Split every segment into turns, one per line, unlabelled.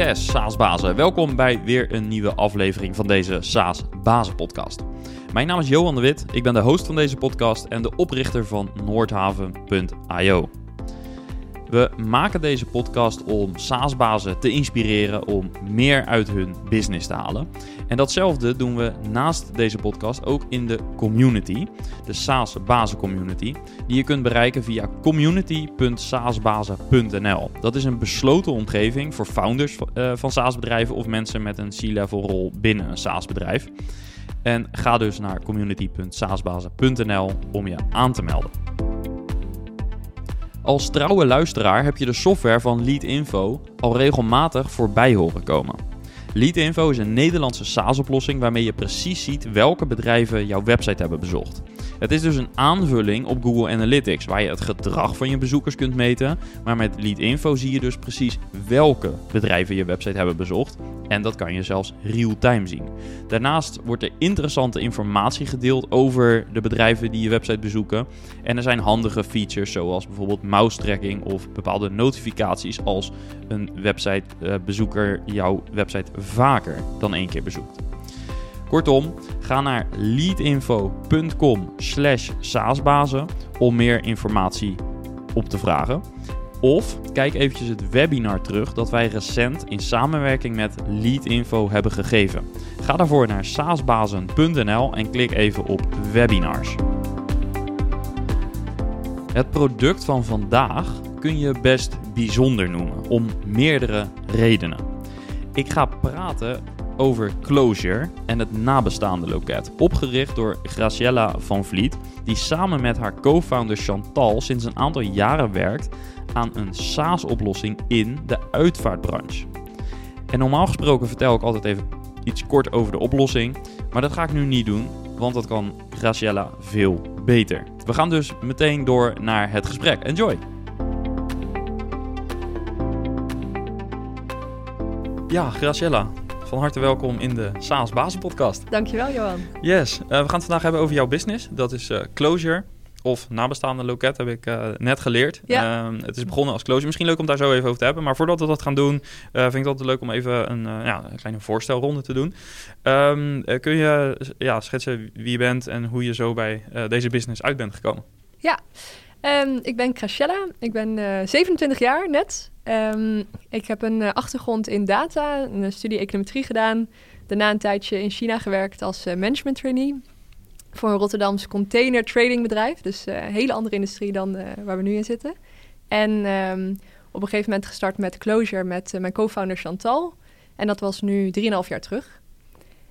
Yes, SaaS-bazen. Welkom bij weer een nieuwe aflevering van deze SaaS-bazen-podcast. Mijn naam is Johan de Wit, ik ben de host van deze podcast en de oprichter van Noordhaven.io. We maken deze podcast om SaaS-bazen te inspireren om meer uit hun business te halen. En datzelfde doen we naast deze podcast ook in de community, de SaaS-bazen community, die je kunt bereiken via community.saasbazen.nl. Dat is een besloten omgeving voor founders eh, van SaaS-bedrijven of mensen met een C-level rol binnen een SaaS-bedrijf. En ga dus naar community.saasbazen.nl om je aan te melden. Als trouwe luisteraar heb je de software van Leadinfo al regelmatig voorbij horen komen. Leadinfo is een Nederlandse SaaS-oplossing waarmee je precies ziet welke bedrijven jouw website hebben bezocht. Het is dus een aanvulling op Google Analytics, waar je het gedrag van je bezoekers kunt meten. Maar met Leadinfo zie je dus precies welke bedrijven je website hebben bezocht. En dat kan je zelfs real-time zien. Daarnaast wordt er interessante informatie gedeeld over de bedrijven die je website bezoeken. En er zijn handige features zoals bijvoorbeeld mouse tracking of bepaalde notificaties als een websitebezoeker jouw website vaker dan één keer bezoekt. Kortom, ga naar leadinfo.com slash saasbazen om meer informatie op te vragen. Of kijk eventjes het webinar terug dat wij recent in samenwerking met Leadinfo hebben gegeven. Ga daarvoor naar saasbazen.nl en klik even op webinars. Het product van vandaag kun je best bijzonder noemen, om meerdere redenen. Ik ga praten over Closure en het nabestaande loket, opgericht door Graciella van Vliet, die samen met haar co-founder Chantal sinds een aantal jaren werkt aan een SaaS-oplossing in de uitvaartbranche. En normaal gesproken vertel ik altijd even iets kort over de oplossing, maar dat ga ik nu niet doen, want dat kan Graciella veel beter. We gaan dus meteen door naar het gesprek. Enjoy! Ja, Graciella, van harte welkom in de SaaS Bazen Podcast.
Dankjewel, Johan.
Yes, uh, we gaan het vandaag hebben over jouw business. Dat is uh, Closure of nabestaande loket, heb ik uh, net geleerd.
Ja.
het is begonnen als Closure. Misschien leuk om daar zo even over te hebben. Maar voordat we dat gaan doen, vind ik het altijd leuk om even een, ja, een kleine voorstelronde te doen. Um, kun je ja, schetsen wie je bent en hoe je zo bij deze business uit bent gekomen?
Ja, um, ik ben Crashella. Ik ben 27 jaar net. Um, ik heb een uh, achtergrond in data, een studie econometrie gedaan. Daarna een tijdje in China gewerkt als uh, management trainee. Voor een Rotterdams container trading bedrijf. Dus uh, een hele andere industrie dan waar we nu in zitten. En um, op een gegeven moment gestart met Closure met mijn co-founder Chantal. En dat was nu 3,5 jaar terug.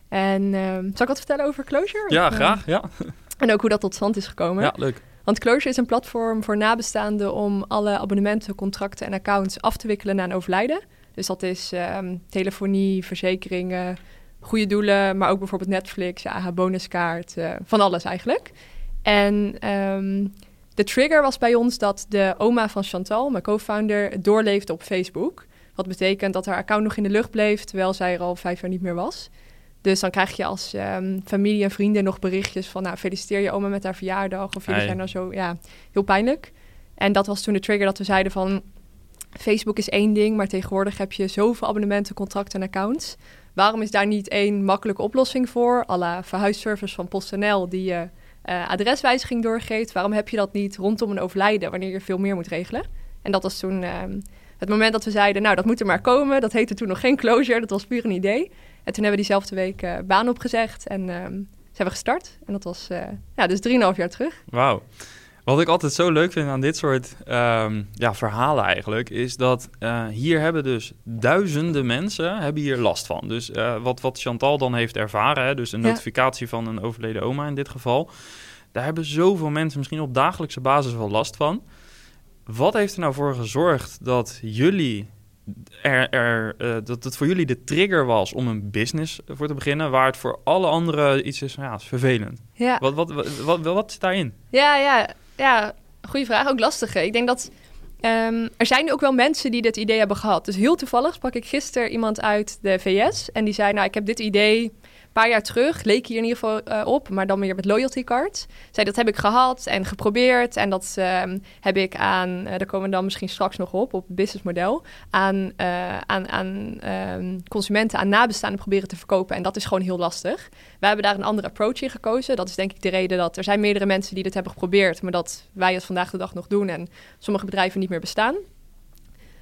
En um, zal ik wat vertellen over Closure?
Ja, of, graag. Ja.
En ook hoe dat tot stand is gekomen.
Ja, leuk.
Want Closure is een platform voor nabestaanden om alle abonnementen, contracten en accounts af te wikkelen na een overlijden. Dus dat is um, telefonie, verzekeringen, goede doelen, maar ook bijvoorbeeld Netflix, AH bonuskaart, uh, van alles eigenlijk. En um, de trigger was bij ons dat de oma van Chantal, mijn co-founder, doorleefde op Facebook. Wat betekent dat haar account nog in de lucht bleef, terwijl zij er al vijf jaar niet meer was. Dus dan krijg je als um, familie en vrienden nog berichtjes van... nou, feliciteer je oma met haar verjaardag. Of jullie zijn dan zo, ja, heel pijnlijk. En dat was toen de trigger dat we zeiden van... Facebook is één ding, maar tegenwoordig heb je zoveel abonnementen, contracten en accounts. Waarom is daar niet één makkelijke oplossing voor? Alla verhuisservice van PostNL die je uh, adreswijziging doorgeeft. Waarom heb je dat niet rondom een overlijden, wanneer je veel meer moet regelen? En dat was toen uh, het moment dat we zeiden, nou, dat moet er maar komen. Dat heette toen nog geen closure, dat was puur een idee. En toen hebben we diezelfde week uh, baan opgezegd en uh, zijn we gestart. En dat was uh, ja, dus 3,5 jaar terug.
Wauw. Wat ik altijd zo leuk vind aan dit soort um, ja, verhalen eigenlijk, is dat uh, hier hebben dus duizenden mensen hebben hier last van. Dus uh, wat, wat Chantal dan heeft ervaren, hè, dus een notificatie van een overleden oma in dit geval, daar hebben zoveel mensen misschien op dagelijkse basis wel last van. Wat heeft er nou voor gezorgd dat jullie er, er, uh, dat het voor jullie de trigger was om een business voor te beginnen, waar het voor alle anderen iets is, ja, is vervelend.
Ja.
Wat, wat, wat, wat, wat zit daarin?
Ja, ja, ja, goede vraag. Ook lastige. Ik denk dat um, er zijn ook wel mensen die dit idee hebben gehad. Dus heel toevallig sprak ik gisteren iemand uit de VS en die zei, nou, ik heb dit idee paar jaar terug leek hier in ieder geval eh, op, maar dan meer met loyalty cards. Zei dat heb ik gehad en geprobeerd en dat ehm, heb ik aan, uh, daar komen we dan misschien straks nog op, op businessmodel, aan, uh, aan, aan um, consumenten, aan nabestaanden proberen te verkopen. En dat is gewoon heel lastig. We hebben daar een andere approach in gekozen. Dat is denk ik de reden dat er zijn meerdere mensen die dit hebben geprobeerd, maar dat wij het vandaag de dag nog doen en sommige bedrijven niet meer bestaan.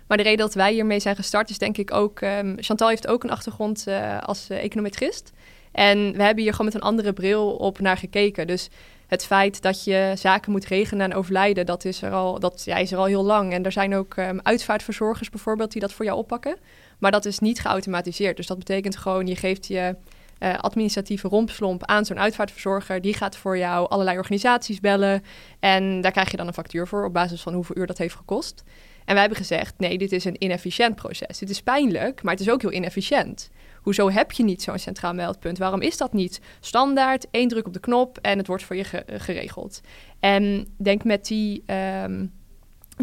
Maar de reden dat wij hiermee zijn gestart is denk ik ook... Um, Chantal heeft ook een achtergrond als econometrist. En we hebben hier gewoon met een andere bril op naar gekeken. Dus het feit dat je zaken moet regelen en overlijden... dat is er al, dat, ja, is er al heel lang. En er zijn ook um, uitvaartverzorgers bijvoorbeeld die dat voor jou oppakken. Maar dat is niet geautomatiseerd. Dus dat betekent gewoon, je geeft je... Uh, administratieve rompslomp aan zo'n uitvaartverzorger. Die gaat voor jou allerlei organisaties bellen. En daar krijg je dan een factuur voor op basis van hoeveel uur dat heeft gekost. En wij hebben gezegd: nee, dit is een inefficiënt proces. Dit is pijnlijk, maar het is ook heel inefficiënt. Hoezo heb je niet zo'n centraal meldpunt? Waarom is dat niet standaard? één druk op de knop en het wordt voor je ge geregeld. En denk met die. Um,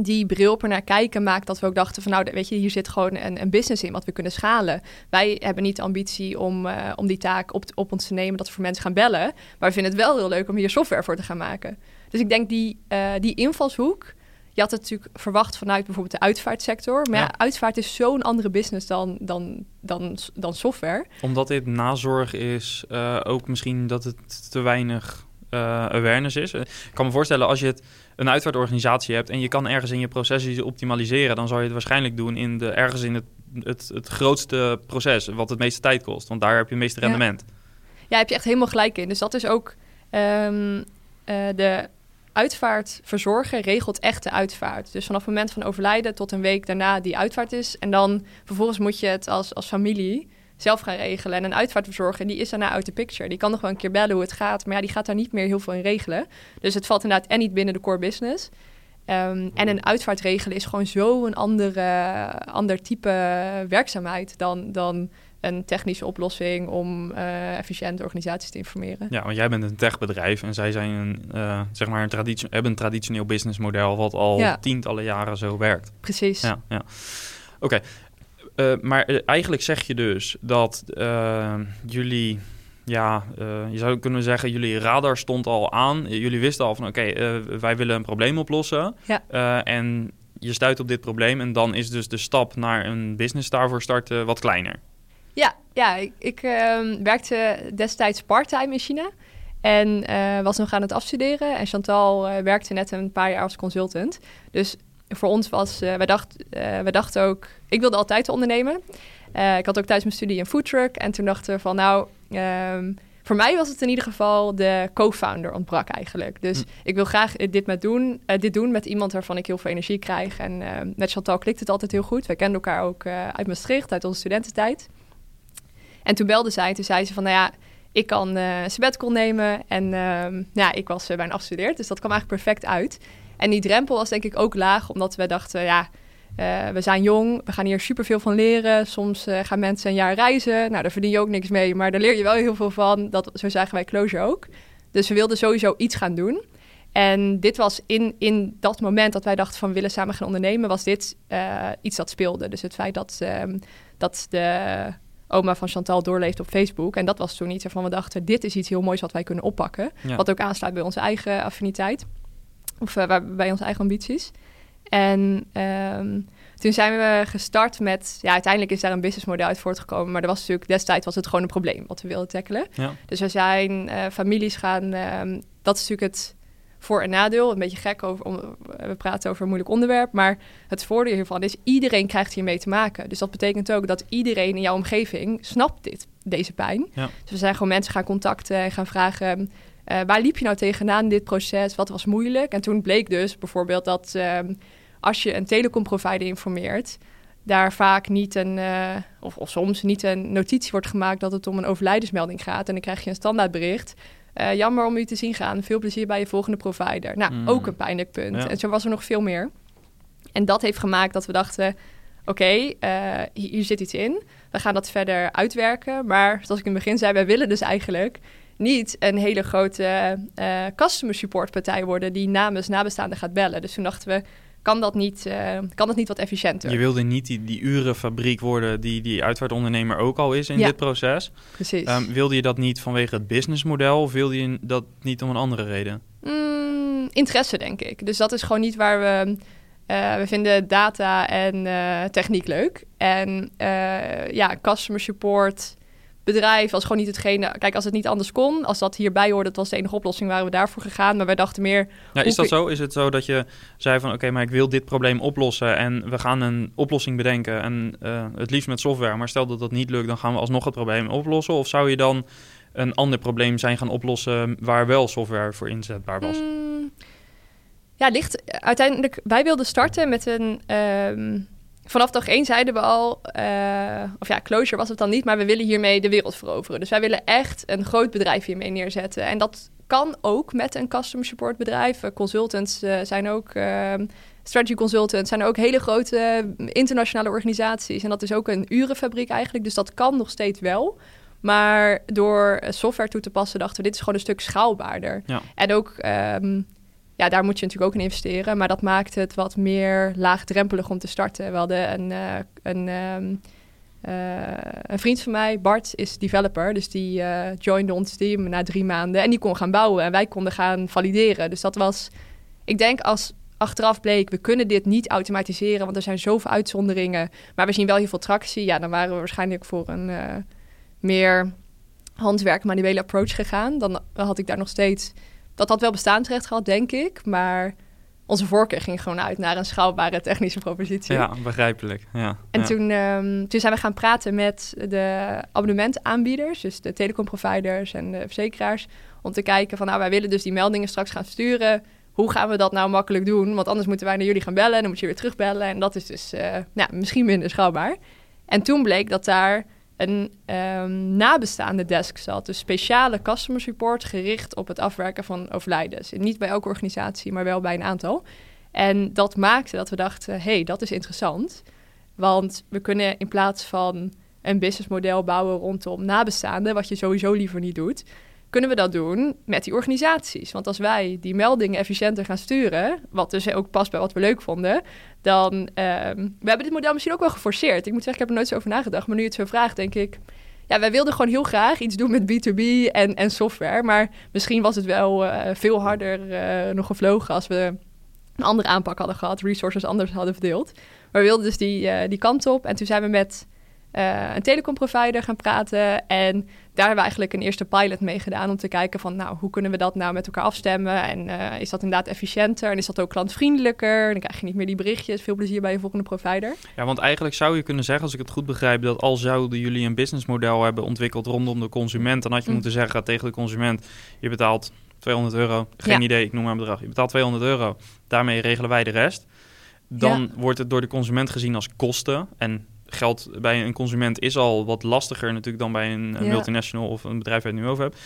die bril op naar kijken maakt dat we ook dachten van nou, weet je, hier zit gewoon een, een business in wat we kunnen schalen. Wij hebben niet de ambitie om, uh, om die taak op, op ons te nemen dat we voor mensen gaan bellen. Maar we vinden het wel heel leuk om hier software voor te gaan maken. Dus ik denk die, uh, die invalshoek, je had het natuurlijk verwacht vanuit bijvoorbeeld de uitvaartsector. Maar ja, ja uitvaart is zo'n andere business dan, dan, dan, dan software.
Omdat dit nazorg is, uh, ook misschien dat het te weinig uh, awareness is. Ik kan me voorstellen als je het, een uitvaartorganisatie hebt en je kan ergens in je processen optimaliseren, dan zou je het waarschijnlijk doen in de, ergens in het, het, het grootste proces, wat het meeste tijd kost. Want daar heb je het meeste rendement.
Ja, ja heb je echt helemaal gelijk in. Dus dat is ook um, uh, de uitvaart verzorgen regelt echt de uitvaart. Dus vanaf het moment van overlijden tot een week daarna die uitvaart is. En dan vervolgens moet je het als, als familie zelf gaan regelen. En een uitvaartverzorger, die is daarna uit de picture. Die kan nog wel een keer bellen hoe het gaat. Maar ja, die gaat daar niet meer heel veel in regelen. Dus het valt inderdaad en niet binnen de core business. Um, en een uitvaart regelen is gewoon zo'n ander type werkzaamheid dan, dan een technische oplossing om uh, efficiënte organisaties te informeren.
Ja, want jij bent een techbedrijf en zij zijn een, uh, zeg maar een traditie hebben een traditioneel businessmodel wat al ja. tientallen jaren zo werkt.
Precies.
Ja, ja. Oké, okay. uh, maar eigenlijk zeg je dus dat jullie ja, uh, je zou kunnen zeggen, jullie radar stond al aan. Jullie wisten al van, oké, okay, uh, wij willen een probleem oplossen.
Ja.
Uh, en je stuit op dit probleem en dan is dus de stap naar een business daarvoor starten wat kleiner.
Ja, ja ik, ik werkte destijds parttime in China. En was nog aan het afstuderen. En Chantal werkte net een paar jaar als consultant. Dus voor ons was, wij, dacht, wij dachten ook, ik wilde altijd ondernemen. Uh, ik had ook tijdens mijn studie een foodtruck. En toen dachten we van, nou, um, voor mij was het in ieder geval de co-founder ontbrak eigenlijk. Dus hm. ik wil graag dit, met doen, uh, dit doen met iemand waarvan ik heel veel energie krijg. En uh, met Chantal klikt het altijd heel goed. Wij kenden elkaar ook uit Maastricht, uit onze studententijd. En toen belde zij, toen zei ze van, nou ja, ik kan uh, sabbatical nemen. En uh, ja, ik was bijna afgestudeerd, dus dat kwam eigenlijk perfect uit. En die drempel was denk ik ook laag, omdat we dachten, ja, uh, we zijn jong, we gaan hier superveel van leren. Soms gaan mensen een jaar reizen. Nou, daar verdien je ook niks mee, maar daar leer je wel heel veel van. Dat, zo zagen wij Closure ook. Dus we wilden sowieso iets gaan doen. En dit was in, in dat moment dat wij dachten van willen samen gaan ondernemen, was dit iets dat speelde. Dus het feit dat, um, dat de oma van Chantal doorleeft op Facebook. En dat was toen iets waarvan we dachten, dit is iets heel moois wat wij kunnen oppakken. Ja. Wat ook aansluit bij onze eigen affiniteit. Of bij onze eigen ambities. En um, toen zijn we gestart met, ja, uiteindelijk is daar een businessmodel uit voortgekomen, maar er was natuurlijk destijds was het gewoon een probleem wat we wilden tackelen.
Ja.
Dus we zijn uh, families gaan, um, dat is natuurlijk het voor- en nadeel, een beetje gek over, om, we praten over een moeilijk onderwerp, maar het voordeel hiervan is iedereen krijgt hiermee te maken. Dus dat betekent ook dat iedereen in jouw omgeving snapt dit, deze pijn.
Ja.
Dus we zijn gewoon mensen gaan contacten en gaan vragen. Uh, waar liep je nou tegenaan in dit proces? Wat was moeilijk? En toen bleek dus bijvoorbeeld dat um, als je een telecomprovider informeert, daar vaak niet een, uh, of, of, soms niet een notitie wordt gemaakt dat het om een overlijdensmelding gaat. En dan krijg je een standaardbericht. Uh, jammer om u te zien gaan. Veel plezier bij je volgende provider. Nou, mm. ook een pijnlijk punt. Ja. En zo was er nog veel meer. En dat heeft gemaakt dat we dachten: oké, okay, uh, hier, hier zit iets in. We gaan dat verder uitwerken. Maar zoals ik in het begin zei, wij willen dus eigenlijk niet een hele grote uh, customer support partij worden die namens nabestaanden gaat bellen. Dus toen dachten we, kan dat niet, uh, kan dat niet wat efficiënter.
Je wilde niet die, die urenfabriek worden die die uitvaartondernemer ook al is in dit proces.
Precies. Um,
wilde je dat niet vanwege het businessmodel of wilde je dat niet om een andere reden?
Mm, interesse, denk ik. Dus dat is gewoon niet waar we... Uh, we vinden data en uh, techniek leuk. En ja, customer support bedrijf als gewoon niet hetgene. Kijk, als het niet anders kon, als dat hierbij hoorde, dat was de enige oplossing, waren we daarvoor gegaan. Maar wij dachten meer.
Ja, is dat zo? Is het zo dat je zei van oké, maar ik wil dit probleem oplossen en we gaan een oplossing bedenken en uh, het liefst met software. Maar stel dat dat niet lukt, dan gaan we alsnog het probleem oplossen. Of zou je dan een ander probleem zijn gaan oplossen waar wel software voor inzetbaar was? Mm,
ja, ligt uiteindelijk. Wij wilden starten met een. Um, vanaf dag één zeiden we al, uh, of ja, closure was het dan niet, maar we willen hiermee de wereld veroveren. Dus wij willen echt een groot bedrijf hiermee neerzetten. En dat kan ook met een customer support bedrijf. Eh, consultants uh, zijn ook, strategy consultants zijn ook hele grote internationale organisaties. En dat is ook een urenfabriek eigenlijk, dus dat kan nog steeds wel. Maar door software toe te passen dachten we, dit is gewoon een stuk schaalbaarder. Ja. En ook um, ja, daar moet je natuurlijk ook in investeren. Maar dat maakt het wat meer laagdrempelig om te starten. We hadden een, uh, een, um, uh, een vriend van mij, Bart, is developer. Dus die uh, joinde ons team na drie maanden. En die kon gaan bouwen en wij konden gaan valideren. Dus dat was, ik denk als achteraf bleek, we kunnen dit niet automatiseren, want er zijn zoveel uitzonderingen. Maar we zien wel heel veel tractie. Ja, dan waren we waarschijnlijk voor een meer handwerk manuele approach gegaan. Dan had ik daar nog steeds dat had wel bestaansrecht gehad, denk ik. Maar onze voorkeur ging gewoon uit naar een schaalbare technische propositie.
Ja, begrijpelijk. Ja,
en Toen, um, toen zijn we gaan praten met de abonnementaanbieders, dus de telecomproviders en de verzekeraars, om te kijken van, nou, wij willen dus die meldingen straks gaan sturen. Hoe gaan we dat nou makkelijk doen? Want anders moeten wij naar jullie gaan bellen en dan moet je weer terugbellen. En dat is dus uh, nou, misschien minder schaalbaar. En toen bleek dat daar een um, nabestaande desk zat. Dus speciale customer support gericht op het afwerken van overlijdens. Niet bij elke organisatie, maar wel bij een aantal. En dat maakte dat we dachten, hey, dat is interessant. Want we kunnen in plaats van een businessmodel bouwen rondom nabestaanden, wat je sowieso liever niet doet, kunnen we dat doen met die organisaties. Want als wij die meldingen efficiënter gaan sturen, wat dus ook past bij wat we leuk vonden, dan... Um, we hebben dit model misschien ook wel geforceerd. Ik moet zeggen, ik heb er nooit zo over nagedacht, maar nu het zo vraagt, denk ik... Ja, wij wilden gewoon heel graag iets doen met B2B en, en software. Maar misschien was het wel uh, veel harder uh, nog gevlogen als we een andere aanpak hadden gehad, resources anders hadden verdeeld. Maar we wilden dus die, uh, die kant op. En toen zijn we met een telecomprovider gaan praten. En daar hebben we eigenlijk een eerste pilot mee gedaan om te kijken van, nou, hoe kunnen we dat nou met elkaar afstemmen? En uh, is dat inderdaad efficiënter en is dat ook klantvriendelijker? Dan krijg je niet meer die berichtjes. Veel plezier bij je volgende provider.
Ja, want eigenlijk zou je kunnen zeggen, als ik het goed begrijp, dat al zouden jullie een businessmodel hebben ontwikkeld rondom de consument, dan had je mm. moeten zeggen tegen de consument, je betaalt 200 euro, geen idee, ik noem maar een bedrag. Je betaalt 200 euro, daarmee regelen wij de rest. Dan wordt het door de consument gezien als kosten. En geld bij een consument is al wat lastiger natuurlijk dan bij een, multinational of een bedrijf waar je het nu over hebt.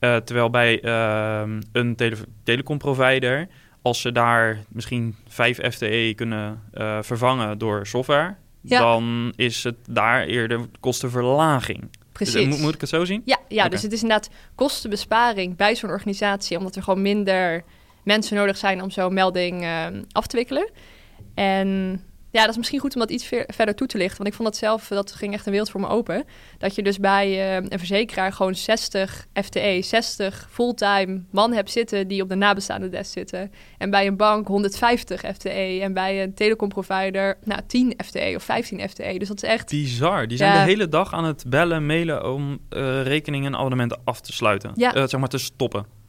Uh, terwijl bij uh, een tele telecomprovider, als ze daar misschien 5 FTE kunnen uh, vervangen door software, dan is het daar eerder kostenverlaging. Dus, Precies. Dus, moet, ik het zo zien?
Ja, ja dus het is inderdaad kostenbesparing bij zo'n organisatie, omdat er gewoon minder mensen nodig zijn om zo'n melding af te wikkelen. En ja, dat is misschien goed om dat iets verder toe te lichten. Want ik vond dat zelf, dat ging echt een wereld voor me open. Dat je dus bij uh, een verzekeraar gewoon 60 FTE, 60 fulltime man hebt zitten die op de nabestaande desk zitten. En bij een bank 150 FTE. En bij een telecomprovider nou, 10 FTE of 15 FTE. Dus dat is echt...
Bizar. Die zijn de hele dag aan het bellen, mailen om uh, rekeningen en abonnementen af te sluiten. Ja. Uh, zeg maar te stoppen.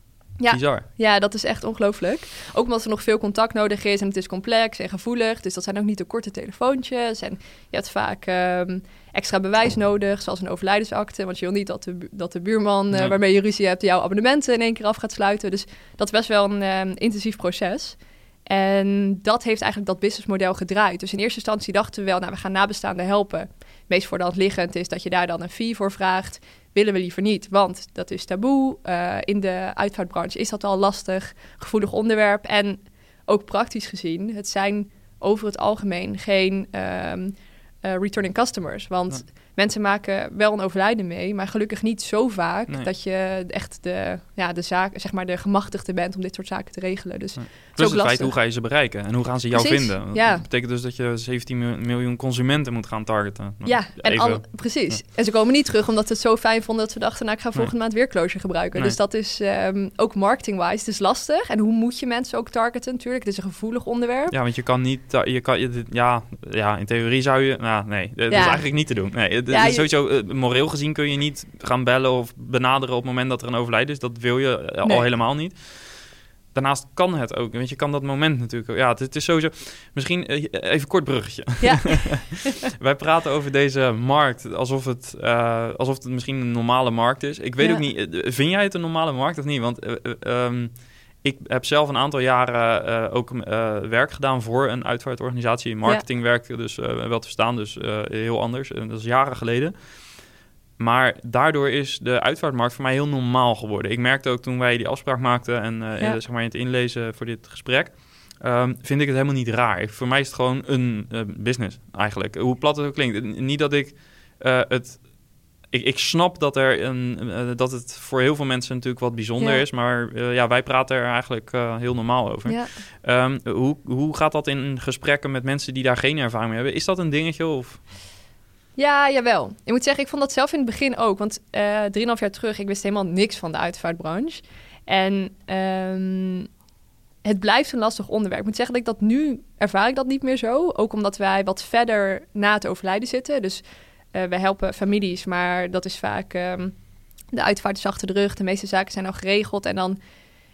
Ja, ja, dat is echt ongelooflijk. Ook omdat er nog veel contact nodig is en het is complex en gevoelig. Dus dat zijn ook niet de korte telefoontjes. En je hebt vaak ehm, extra bewijs nodig, zoals een overlijdensakte. Want je wil niet dat de, dat de buurman uh, waarmee je ruzie hebt jouw abonnementen in één keer af gaat sluiten. Dus dat is best wel een um, intensief proces. En dat heeft eigenlijk dat businessmodel gedraaid. Dus in eerste instantie dachten we wel, nou, we gaan nabestaanden helpen. Meest voor de hand liggend is dat je daar dan een fee voor vraagt willen we liever niet, want dat is taboe. Uh, in de uitvaartbranche is dat al lastig, gevoelig onderwerp. En ook praktisch gezien, het zijn over het algemeen geen um, uh, returning customers. Want mensen maken wel een overlijden mee, maar gelukkig niet zo vaak
Nee.
dat je echt de, ja, de zaak, zeg maar de gemachtigde bent om dit soort zaken te regelen. Dus het is
Plus
ook
het feit, hoe ga je ze bereiken? En hoe gaan ze jou
Precies,
vinden?
ja.
Dat betekent dus dat je 17 mil- miljoen consumenten moet gaan targeten. Nou,
Ja, en al, precies. En ze komen niet terug omdat ze het zo fijn vonden dat we dachten, nou ik ga volgende maand weer closure gebruiken.
Nee.
Dus dat is ehm, ook marketing-wise, het is lastig. En hoe moet je mensen ook targeten natuurlijk? Het is een gevoelig onderwerp.
Ja, want je kan niet, je kan, je, ja, ja, in theorie zou je, nou nee, dat is eigenlijk niet te doen. Nee, het
Ja, je-
sowieso, eh, moreel gezien kun je niet gaan bellen of benaderen op het moment dat er een overlijden is. Dat wil je eh,
Nee.
al helemaal niet. Daarnaast kan het ook, want je kan dat moment natuurlijk ook. Ja, het, het is sowieso, misschien eh, even kort bruggetje.
Ja.
Wij praten over deze markt alsof het, alsof het misschien een normale markt is. Ik weet
Ja.
ook niet, vind jij het een normale markt of niet? Want eh, eh, ehm, ik heb zelf een aantal jaren eh, ook eh, werk gedaan voor een uitvaartorganisatie. Marketingwerk, dus eh, wel te verstaan, dus heel anders. En dat is jaren geleden. Maar daardoor is de uitvaartmarkt voor mij heel normaal geworden. Ik merkte ook toen wij die afspraak maakten en
Ja.
zeg maar in het inlezen voor dit gesprek, ehm, vind ik het helemaal niet raar. Voor mij is het gewoon een business eigenlijk. Hoe plat het ook klinkt. Niet dat ik het. Ik, ik snap dat, er een, eh, dat het voor heel veel mensen natuurlijk wat bijzonder
Ja.
is, maar eh, ja, wij praten er eigenlijk eh, heel normaal over.
Ja.
Ehm, hoe, hoe gaat dat in gesprekken met mensen die daar geen ervaring mee hebben? Is dat een dingetje? Of?
Ja, jawel. Ik moet zeggen, ik vond dat zelf in het begin ook. Want drieënhalf jaar terug, ik wist helemaal niks van de uitvaartbranche. En ehm, het blijft een lastig onderwerp. Ik moet zeggen dat ik dat nu ervaar ik dat niet meer zo. Ook omdat wij wat verder na het overlijden zitten. Dus eh we helpen families, maar dat is vaak... ehm, de uitvaart is achter de rug, de meeste zaken zijn al geregeld. En dan,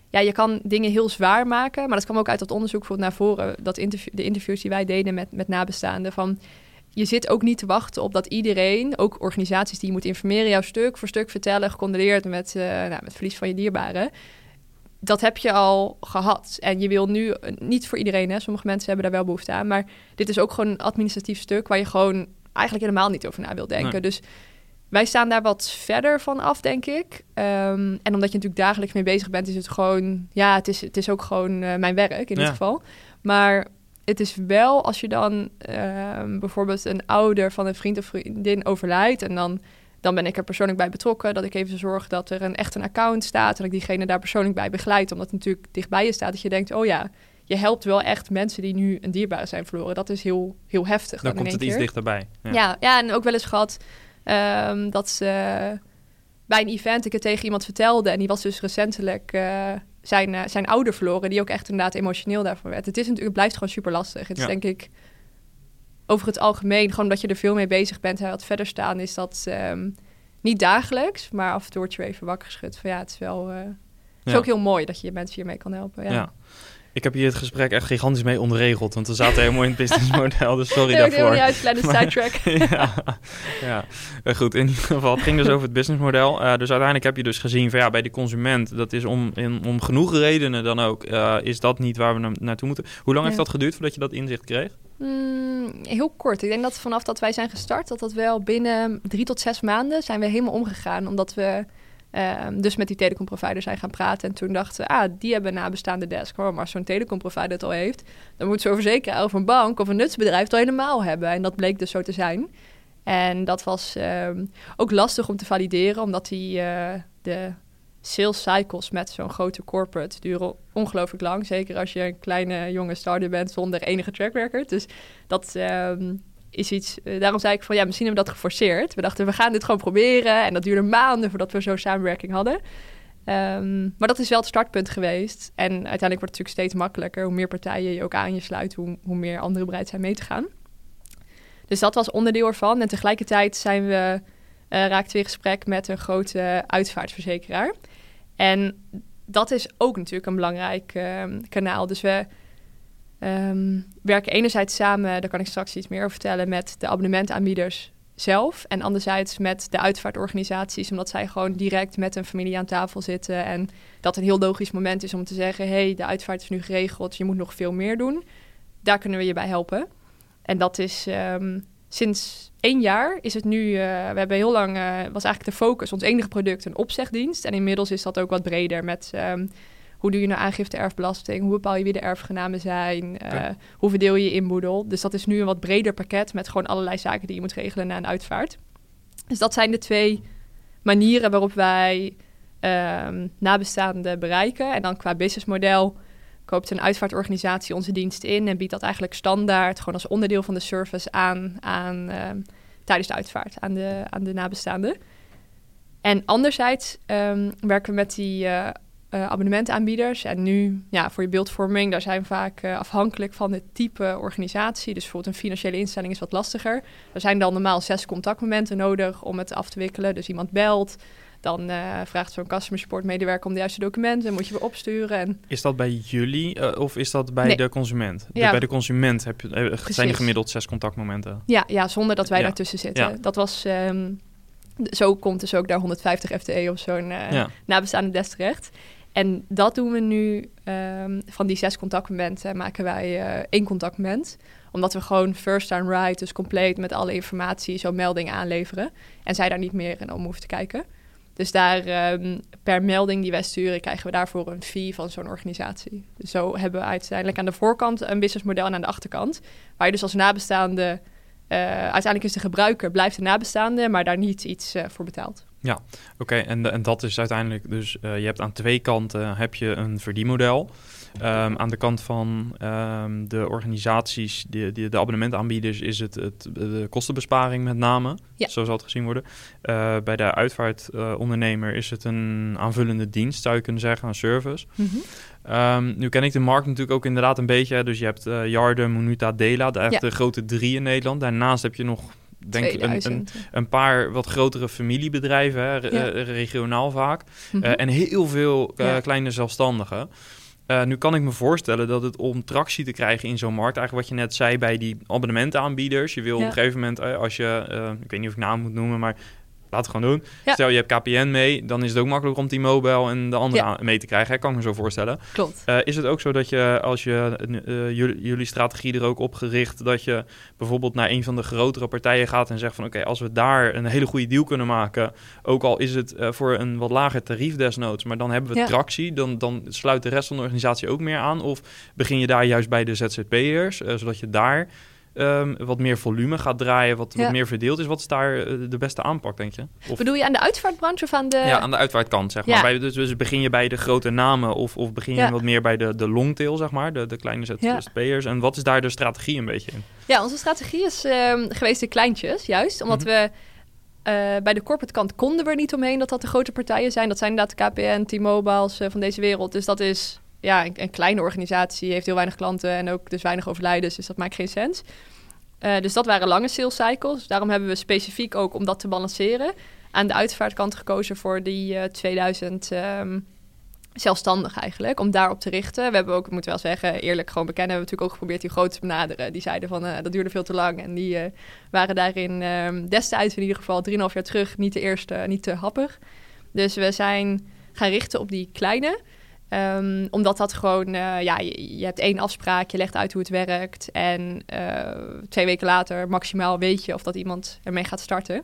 ja, je kan dingen heel zwaar maken. Maar dat kwam ook uit dat onderzoek voor naar voren. Dat interview, de interviews die wij deden met, met nabestaanden. Van, je zit ook niet te wachten op dat iedereen, ook organisaties die je moet informeren, jou stuk voor stuk vertellen, gecondoleerd met, eh nou, met verlies van je dierbaren. Dat heb je al gehad. En je wil nu, eh, niet voor iedereen, hè, sommige mensen hebben daar wel behoefte aan. Maar dit is ook gewoon een administratief stuk waar je gewoon eigenlijk helemaal niet over na wil denken.
Nee.
Dus wij staan daar wat verder van af, denk ik. Ehm, en omdat je natuurlijk dagelijks mee bezig bent, is het gewoon, ja, het is, het is ook gewoon eh, mijn werk in dit
Ja.
geval. Maar het is wel als je dan ehm, bijvoorbeeld een ouder van een vriend of vriendin overlijdt en dan, dan ben ik er persoonlijk bij betrokken. Dat ik even zorg dat er een echt een account staat en ik diegene daar persoonlijk bij begeleid. Omdat het natuurlijk dichtbij je staat dat je denkt, oh ja, je helpt wel echt mensen die nu een dierbare zijn verloren. Dat is heel, heel heftig.
Dan
dan
komt het iets dichterbij.
Ja. Ja, en ook wel eens gehad ehm, dat ze bij een event ik het tegen iemand vertelde. En die was dus recentelijk eh, zijn, eh, zijn ouder verloren. Die ook echt inderdaad emotioneel daarvan werd. Het, is natuurlijk, het blijft gewoon super lastig. Het is
Ja.
denk ik over het algemeen, gewoon dat je er veel mee bezig bent. En wat verder staan is dat ehm, niet dagelijks, maar af en toe word je even wakker geschud. Van ja, het is wel... eh, het is
Ja.
ook heel mooi dat je mensen hiermee kan helpen. Ja.
Ja. Ik heb hier het gesprek echt gigantisch mee onderregeld, want we zaten helemaal in het businessmodel, dus sorry
Nee, ik
daarvoor.
niet uit, kleine sidetrack.
ja, ja. Goed. In ieder geval, het ging dus over het businessmodel. Eh, dus uiteindelijk heb je dus gezien van ja, bij de consument, dat is om, in, om genoeg redenen dan ook, eh, is dat niet waar we na- naartoe moeten. Hoe lang heeft dat geduurd voordat je dat inzicht kreeg?
Mm, heel kort. Ik denk dat vanaf dat wij zijn gestart, dat dat wel binnen drie tot zes maanden zijn we helemaal omgegaan. Omdat we ehm, dus met die telecomprovider zijn gaan praten. En toen dachten we, ah, die hebben een nabestaande desk. Oh, maar als zo'n telecomprovider het al heeft, dan moet zo'n verzekeraar of een bank of een nutsbedrijf het al helemaal hebben. En dat bleek dus zo te zijn. En dat was ehm, ook lastig om te valideren, omdat die, eh, de sales cycles met zo'n grote corporate duren ongelooflijk lang. Zeker als je een kleine jonge starter bent zonder enige track record. Dus dat ehm, is iets. eh, daarom zei ik van ja, misschien hebben we dat geforceerd. We dachten, we gaan dit gewoon proberen. En dat duurde maanden voordat we zo'n samenwerking hadden. Ehm, maar dat is wel het startpunt geweest. En uiteindelijk wordt het natuurlijk steeds makkelijker. Hoe meer partijen je ook aan je sluit, hoe, hoe meer anderen bereid zijn mee te gaan. Dus dat was onderdeel ervan. En tegelijkertijd zijn we, eh raakten we in gesprek met een grote uitvaartverzekeraar. En dat is ook natuurlijk een belangrijk ehm, kanaal. Dus we ehm, werken enerzijds samen, daar kan ik straks iets meer over vertellen, met de abonnementaanbieders zelf. En anderzijds met de uitvaartorganisaties, omdat zij gewoon direct met een familie aan tafel zitten. En dat een heel logisch moment is om te zeggen: hey, de uitvaart is nu geregeld, je moet nog veel meer doen. Daar kunnen we je bij helpen. En dat is ehm, sinds één jaar is het nu. eh, we hebben heel lang eh, was eigenlijk de focus, ons enige product, een opzegdienst. En inmiddels is dat ook wat breder met. ehm, hoe doe je nou aangifte erfbelasting? Hoe bepaal je wie de erfgenamen zijn? Eh, hoe verdeel je je inboedel? Dus dat is nu een wat breder pakket met gewoon allerlei zaken die je moet regelen na een uitvaart. Dus dat zijn de twee manieren waarop wij ehm, nabestaanden bereiken. En dan qua businessmodel koopt een uitvaartorganisatie onze dienst in en biedt dat eigenlijk standaard, gewoon als onderdeel van de service aan, aan ehm, tijdens de uitvaart aan de, aan de nabestaanden. En anderzijds ehm, werken we met die uh, abonnementaanbieders. En nu, ja, voor je beeldvorming, daar zijn vaak uh, afhankelijk van het type organisatie. Dus bijvoorbeeld een financiële instelling is wat lastiger. Er zijn dan normaal zes contactmomenten nodig om het af te wikkelen. Dus iemand belt, dan uh, vraagt zo'n customer support medewerker om de juiste documenten. Moet je weer opsturen. En...
Is dat bij jullie uh, of is dat bij nee. de consument? De, ja. Bij de consument heb je, uh, zijn er gemiddeld zes contactmomenten?
Ja, ja zonder dat wij ja. daartussen zitten. Ja. Dat was... Um, zo komt dus ook daar 150 FTE of zo'n nabestaande des terecht. En dat doen we nu, um, van die zes contactmomenten maken wij één contactmoment omdat we gewoon first time right, dus compleet met alle informatie, zo'n melding aanleveren. En zij daar niet meer in om hoeven te kijken. Dus daar um, per melding die wij sturen, krijgen we daarvoor een fee van zo'n organisatie. Dus zo hebben we uiteindelijk aan de voorkant een businessmodel en aan de achterkant. Waar je dus als nabestaande, uiteindelijk is de gebruiker, blijft de nabestaande, maar daar niet iets uh, voor betaalt.
Ja, oké. En, en dat is uiteindelijk dus, uh, je hebt aan twee kanten heb je een verdienmodel. Um, aan de kant van um, de organisaties, die, die, de abonnementaanbieders, is het, het de kostenbesparing met name. Ja. Zo zal het gezien worden. Uh, bij de uitvaartondernemer uh, is het een aanvullende dienst, zou je kunnen zeggen, een service. Mm -hmm. um, nu ken ik de markt natuurlijk ook inderdaad een beetje. Dus je hebt uh, Jarden, Monuta, Dela, de, ja. de grote drie in Nederland. Daarnaast heb je nog denk een, een, een, paar wat grotere familiebedrijven, hè, ja. regionaal vaak. Mm -hmm. uh, en heel veel uh, ja. kleine zelfstandigen. Uh, nu kan ik me voorstellen dat het om tractie te krijgen in zo'n markt, eigenlijk wat je net zei bij die abonnementaanbieders. Je wil ja. op een gegeven moment, als je, ik weet niet of ik naam moet noemen, maar laat het gewoon doen. Ja. Stel je hebt KPN mee, dan is het ook makkelijk om T-Mobile en de andere ja. mee te krijgen. Hè? Kan ik me zo voorstellen.
Klopt.
Uh, is het ook zo dat je, als je uh, jullie, jullie, strategie er ook op gericht, dat je bijvoorbeeld naar een van de grotere partijen gaat en zegt van oké, okay, als we daar een hele goede deal kunnen maken, ook al is het uh, voor een wat lager tarief desnoods, maar dan hebben we ja. tractie, dan, dan sluit de rest van de organisatie ook meer aan. Of begin je daar juist bij de ZZP'ers, zodat je daar um, wat meer volume gaat draaien, wat, ja. wat meer verdeeld is. Wat is daar uh, de beste aanpak, denk je?
Of... Bedoel je aan de uitvaartbranche of aan de...
Ja, aan de uitvaartkant, zeg maar. Ja. Bij, dus, dus, begin je bij de grote namen of, of begin je ja. wat meer bij de, de longtail, zeg maar, de, de kleine ZZP'ers. En wat is daar de strategie een beetje in?
Ja, onze strategie is um, geweest de kleintjes, juist. Omdat mm -hmm. we... Uh, bij de corporate kant konden we er niet omheen dat dat de grote partijen zijn. Dat zijn inderdaad de KPN, T-Mobiles uh, van deze wereld. Dus dat is ja, een, kleine organisatie, heeft heel weinig klanten en ook dus weinig overlijdens. Dus dat maakt geen sens. Uh, dus dat waren lange sales cycles. Daarom hebben we specifiek ook om dat te balanceren aan de uitvaartkant gekozen voor die uh, 2000 um, zelfstandig eigenlijk, om daarop te richten. We hebben ook, moeten wel zeggen, eerlijk gewoon bekennen, hebben we natuurlijk ook geprobeerd die grote te benaderen. Die zeiden van, uh, dat duurde veel te lang en die waren daarin um, destijds in ieder geval 3,5 jaar terug niet de eerste, niet te happig. Dus we zijn gaan richten op die kleine. Um, omdat dat gewoon, uh, ja, je, hebt één afspraak, je legt uit hoe het werkt. En uh, twee weken later maximaal weet je of dat iemand ermee gaat starten.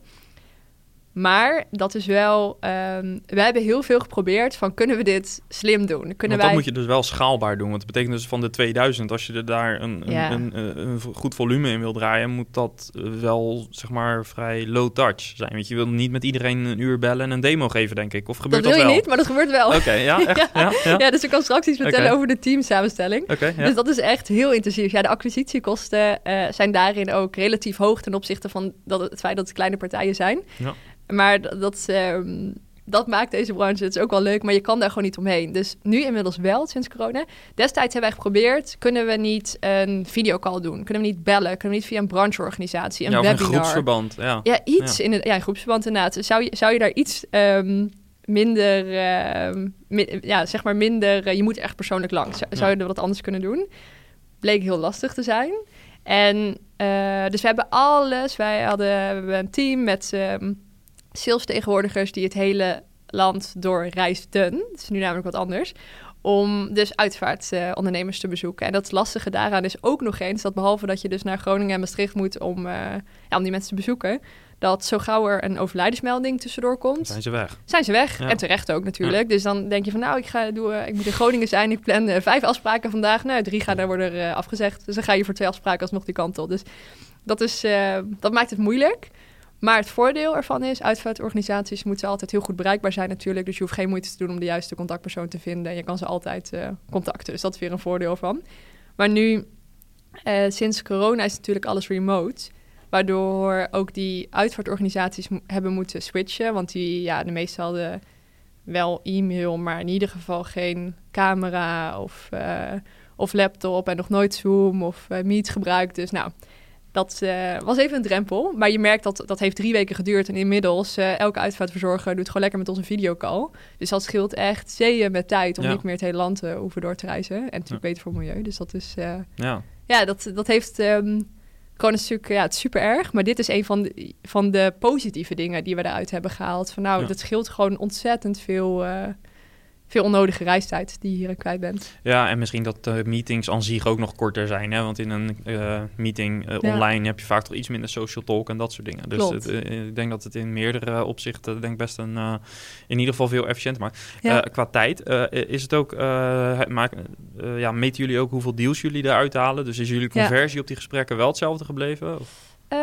Maar dat is wel, um, we hebben heel veel geprobeerd van kunnen we dit slim doen? Kunnen
want
wij...
dat moet je dus wel schaalbaar doen. Want dat betekent dus van de 2000, als je er daar een, ja. een, een, een, goed volume in wil draaien, moet dat wel zeg maar vrij low touch zijn. Want je wil niet met iedereen een uur bellen en een demo geven, denk ik. Of gebeurt
dat,
dat
wil
wel?
je niet, maar dat gebeurt wel.
Oké, okay, ja, ja.
Ja, ja. dus ik kan straks iets vertellen okay. over de teamsamenstelling.
Okay,
dus dat is echt heel intensief. Ja, de acquisitiekosten uh, zijn daarin ook relatief hoog ten opzichte van dat, het feit dat het kleine partijen zijn.
Ja.
Maar dat, dat, um, dat maakt deze branche, het is ook wel leuk, maar je kan daar gewoon niet omheen. Dus nu inmiddels wel, sinds corona. Destijds hebben wij geprobeerd, kunnen we niet een videocall doen? Kunnen we niet bellen? Kunnen we niet via een brancheorganisatie, een
ja,
webinar?
een groepsverband, ja.
Ja, iets ja. in het ja, een groepsverband inderdaad. Zou je, zou je daar iets um, minder, uh, min, ja, zeg maar minder, uh, je moet echt persoonlijk langs. Zou, je er wat anders kunnen doen? Bleek heel lastig te zijn. En uh, dus we hebben alles. Wij hadden we hebben een team met um, salesvertegenwoordigers die het hele land doorreisden. Het is nu namelijk wat anders. Om dus uitvaartondernemers uh, te bezoeken. En dat lastige daaraan is ook nog eens dat behalve dat je dus naar Groningen en Maastricht moet om, uh, ja, om die mensen te bezoeken, dat zo gauw er een overlijdensmelding tussendoor komt.
Zijn ze weg?
Zijn ze weg. Ja. En terecht ook natuurlijk. Ja. Dus dan denk je van nou, ik, ga, doe, uh, ik moet in Groningen zijn. Ik plan uh, vijf afspraken vandaag. Nou, drie gaan er worden afgezegd. Dus dan ga je voor twee afspraken alsnog die kant op. Dus dat, is, dat maakt het moeilijk. Maar het voordeel ervan is, uitvaartorganisaties moeten altijd heel goed bereikbaar zijn natuurlijk. Dus je hoeft geen moeite te doen om de juiste contactpersoon te vinden. Je kan ze altijd uh, contacten, dus dat is weer een voordeel van. Maar nu, uh, sinds corona is natuurlijk alles remote. Waardoor ook die uitvaartorganisaties hebben moeten switchen. Want die, ja, de meeste hadden wel e-mail, maar in ieder geval geen camera of, uh, of laptop en nog nooit Zoom of Meet gebruikt. Dus nou, dat uh, was even een drempel. Maar je merkt dat dat heeft drie weken geduurd. En inmiddels, elke uitvaartverzorger doet gewoon lekker met ons een videocall. Dus dat scheelt echt zeeën met tijd om
Ja.
niet meer het hele land te hoeven door te reizen. En natuurlijk beter voor het milieu. Dus dat is,
Ja.
ja, dat, dat heeft... ehm, gewoon een stuk, ja, het is super erg. Maar dit is een van de, van de positieve dingen die we eruit hebben gehaald. Van nou,
Ja.
dat scheelt gewoon ontzettend veel, eh, veel onnodige reistijd die je hierin kwijt bent.
Ja, en misschien dat de meetings aan zich ook nog korter zijn. Hè? Want in een eh, meeting eh,
Ja.
online heb je vaak toch iets minder social talk en dat soort dingen. Dus het, eh, ik denk dat het in meerdere opzichten denk best een, eh, in ieder geval veel efficiënter maakt.
Ja.
Eh, qua tijd eh, is het ook, eh, eh, ja, meten jullie ook hoeveel deals jullie eruit halen? Dus is jullie
Ja.
conversie op die gesprekken wel hetzelfde gebleven? Of?
Ehm,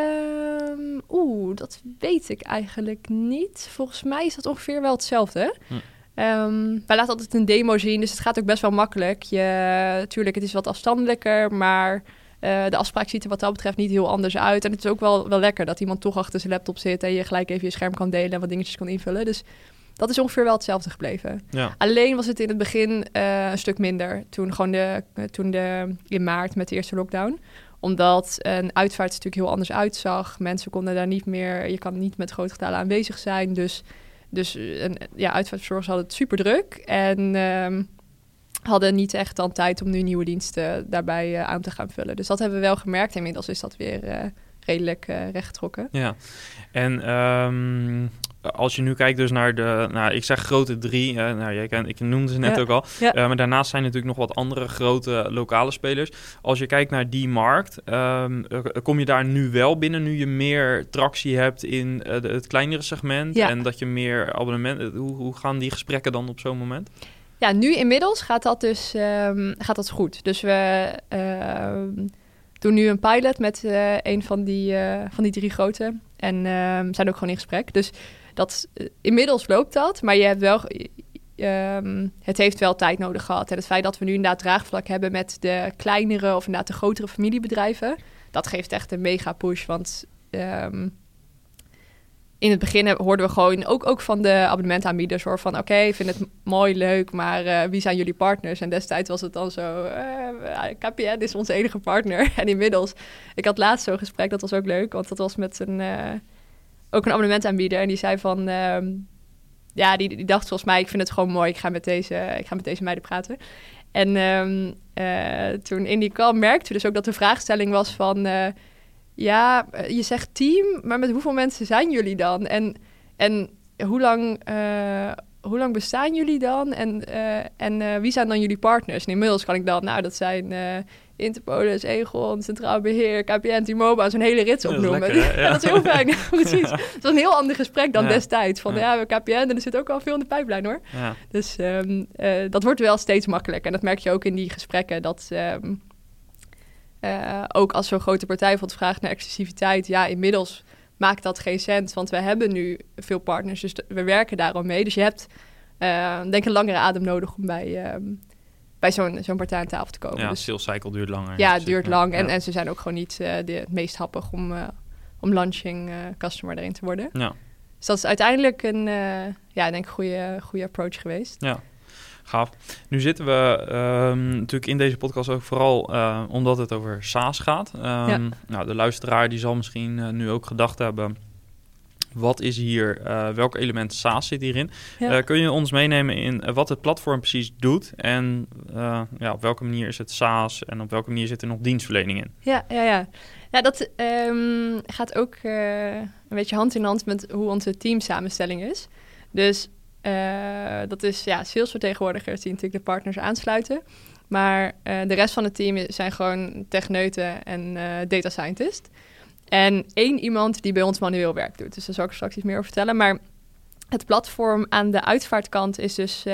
Oeh, dat weet ik eigenlijk niet. Volgens mij is dat ongeveer wel hetzelfde.
Hm.
Ehm, wij laten altijd een demo zien, dus het gaat ook best wel makkelijk. Je, tuurlijk, het is wat afstandelijker, maar eh, de afspraak ziet er wat dat betreft niet heel anders uit. En het is ook wel, wel lekker dat iemand toch achter zijn laptop zit en je gelijk even je scherm kan delen en wat dingetjes kan invullen. Dus dat is ongeveer wel hetzelfde gebleven.
Ja.
Alleen was het in het begin eh, een stuk minder. Toen, gewoon de, eh, toen de, in maart met de eerste lockdown. Omdat een uitvaart natuurlijk heel anders uitzag. Mensen konden daar niet meer... Je kan niet met grote getalen aanwezig zijn. Dus, dus eh, een, ja, uitvaartverzorgers hadden het super druk. En ehm, hadden niet echt dan tijd om nu nieuwe diensten daarbij eh, aan te gaan vullen. Dus dat hebben we wel gemerkt. Inmiddels is dat weer eh, redelijk eh rechtgetrokken.
Ja, en ehm, als je nu kijkt dus naar de, nou, ik zeg grote drie, eh, nou, jij kent, ik noemde ze net
Ja.
ook al,
Ja.
Eh, maar daarnaast zijn natuurlijk nog wat andere grote lokale spelers. Als je kijkt naar die markt, ehm, eh, kom je daar nu wel binnen, nu je meer tractie hebt in eh, de- het kleinere segment
Ja.
en dat je meer abonnementen, hoe, hoe gaan die gesprekken dan op zo'n moment?
Ja, nu inmiddels gaat dat dus ehm, gaat dat goed. Dus we ehm, doen nu een pilot met eh, een van die, eh, van die drie grote. En zijn ook gewoon in gesprek. Dus dat, eh, inmiddels loopt dat. Maar je hebt wel, ehm, het heeft wel tijd nodig gehad. En het feit dat we nu inderdaad draagvlak hebben met de kleinere of inderdaad de grotere familiebedrijven. Dat geeft echt een mega push. Want ehm, in het begin hoorden we gewoon ook, ook van de abonnementaanbieders hoor van oké, ik vind het mooi, leuk, maar eh, wie zijn jullie partners? En destijds was het dan zo, eh, KPN is onze enige partner. En inmiddels, ik had laatst zo'n gesprek, dat was ook leuk, want dat was met een, ook een abonnementaanbieder en die zei van, ehm, ja, die, die dacht volgens mij, ik vind het gewoon mooi, ik ga met deze, ik ga met deze meiden praten. En ehm, eh, toen in die call merkten we dus ook dat de vraagstelling was van... eh, ja, eh, je zegt team, maar met hoeveel mensen zijn jullie dan? En, en hoe, lang, hoe lang bestaan jullie dan? En, en wie zijn dan jullie partners? Inmiddels kan ik dan, nou, dat zijn Interpolis, Egon, Centraal Beheer, KPN, T-Mobile, zo'n hele rits
Dat is
opnoemen.
lekker, hè? Ja.
dat is heel fijn, precies. Het was een heel ander gesprek dan destijds. Van
Ja.
ja, we hebben KPN en er zit ook al veel in de pijplijn hoor.
Ja,
Dus ehm, eh, dat wordt wel steeds makkelijker. En dat merk je ook in die gesprekken. Dat ehm, eh, ook als zo'n grote partij bijvoorbeeld vraagt naar exclusiviteit. Ja, inmiddels maakt dat geen sens. Want we hebben nu veel partners. Dus we werken daar al mee. Dus je hebt eh, denk ik een langere adem nodig om bij, ehm, bij zo'n zo'n partij aan tafel te komen.
ja
dus,
sales cycle duurt langer.
ja, het duurt lang. En,
ja.
en ze zijn ook gewoon niet eh, de, het meest happig om, eh, om launching eh, customer erin te worden.
Ja.
Dus dat is uiteindelijk een uh, ja, denk goede, goede approach geweest.
Ja, gaaf. Nu zitten we um, natuurlijk in deze podcast ook vooral uh, omdat het over SaaS gaat. Um, ja. Nou, de luisteraar die zal misschien uh, nu ook gedacht hebben... Wat is hier, uh, welk element SaaS zit hierin? Ja. kun je ons meenemen in wat het platform precies doet en ja, op welke manier is het SaaS en op welke manier zit er nog dienstverlening in?
Ja, ja, ja. Ja, dat um, gaat ook een beetje hand in hand met hoe onze teamsamenstelling is. Dus dat is ja, salesvertegenwoordigers die natuurlijk de partners aansluiten. Maar de rest van het team zijn gewoon techneuten en data scientist. En één iemand die bij ons manueel werk doet. Dus daar zal ik straks iets meer over vertellen. Maar het platform aan de uitvaartkant is dus um,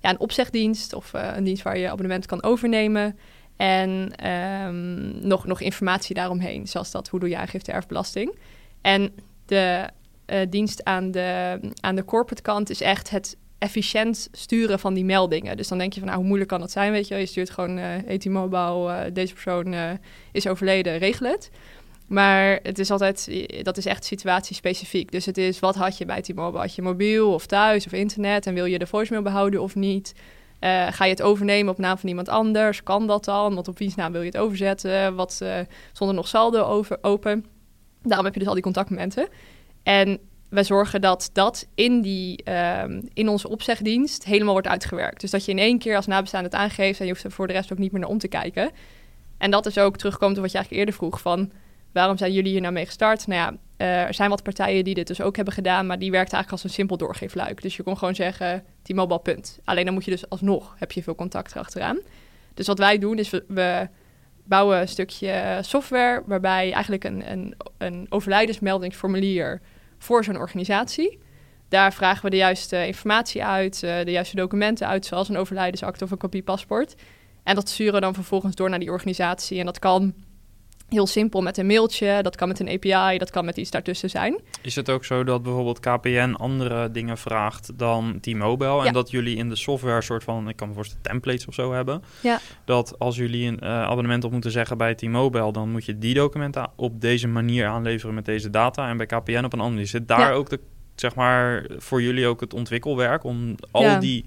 ja, een opzegdienst... of uh, een dienst waar je abonnement kan overnemen... En um, nog, nog informatie daaromheen, zoals dat, hoe doe je aangifte erfbelasting. En de eh, dienst aan de, aan de corporate kant is echt het efficiënt sturen van die meldingen. Dus dan denk je van, nou, hoe moeilijk kan dat zijn, weet je? Je stuurt gewoon uh, ET Mobile, deze persoon is overleden, regel het. Maar het is altijd, dat is echt situatiespecifiek. Dus het is, wat had je bij T-Mobile? Had je mobiel of thuis of internet en wil je de voicemail behouden of niet? Uh, ga je het overnemen op naam van iemand anders? Kan dat dan? Want op wiens naam wil je het overzetten? Wat uh, zonder nog saldo over, open? Daarom heb je dus al die contactmomenten. En wij zorgen dat dat in, die, um, in onze opzegdienst helemaal wordt uitgewerkt. Dus dat je in één keer als nabestaande het aangeeft en je hoeft er voor de rest ook niet meer naar om te kijken. En dat is ook terugkomt op wat je eigenlijk eerder vroeg van waarom zijn jullie hier nou mee gestart? Nou ja, uh, er zijn wat partijen die dit dus ook hebben gedaan, maar die werkt eigenlijk als een simpel doorgeefluik. Dus je kon gewoon zeggen T-Mobile punt. Alleen dan moet je dus alsnog, heb je veel contact erachteraan. Dus wat wij doen is we, we bouwen een stukje software waarbij eigenlijk een, een, een overlijdensmeldingsformulier voor zo'n organisatie. Daar vragen we de juiste informatie uit, uh, de juiste documenten uit, zoals een overlijdensakte of een kopie paspoort. En dat sturen we dan vervolgens door naar die organisatie. En dat kan heel simpel met een mailtje, dat kan met een API, dat kan met iets daartussen zijn.
Is het ook zo dat bijvoorbeeld KPN andere dingen vraagt dan T-Mobile ja. en dat jullie in de software soort van, ik kan me voorstellen, templates of zo hebben?
Ja.
Dat als jullie een uh, abonnement op moeten zeggen bij T-Mobile, dan moet je die documenten op deze manier aanleveren met deze data en bij KPN op een andere. Zit daar ja. ook de, zeg maar, voor jullie ook het ontwikkelwerk om al die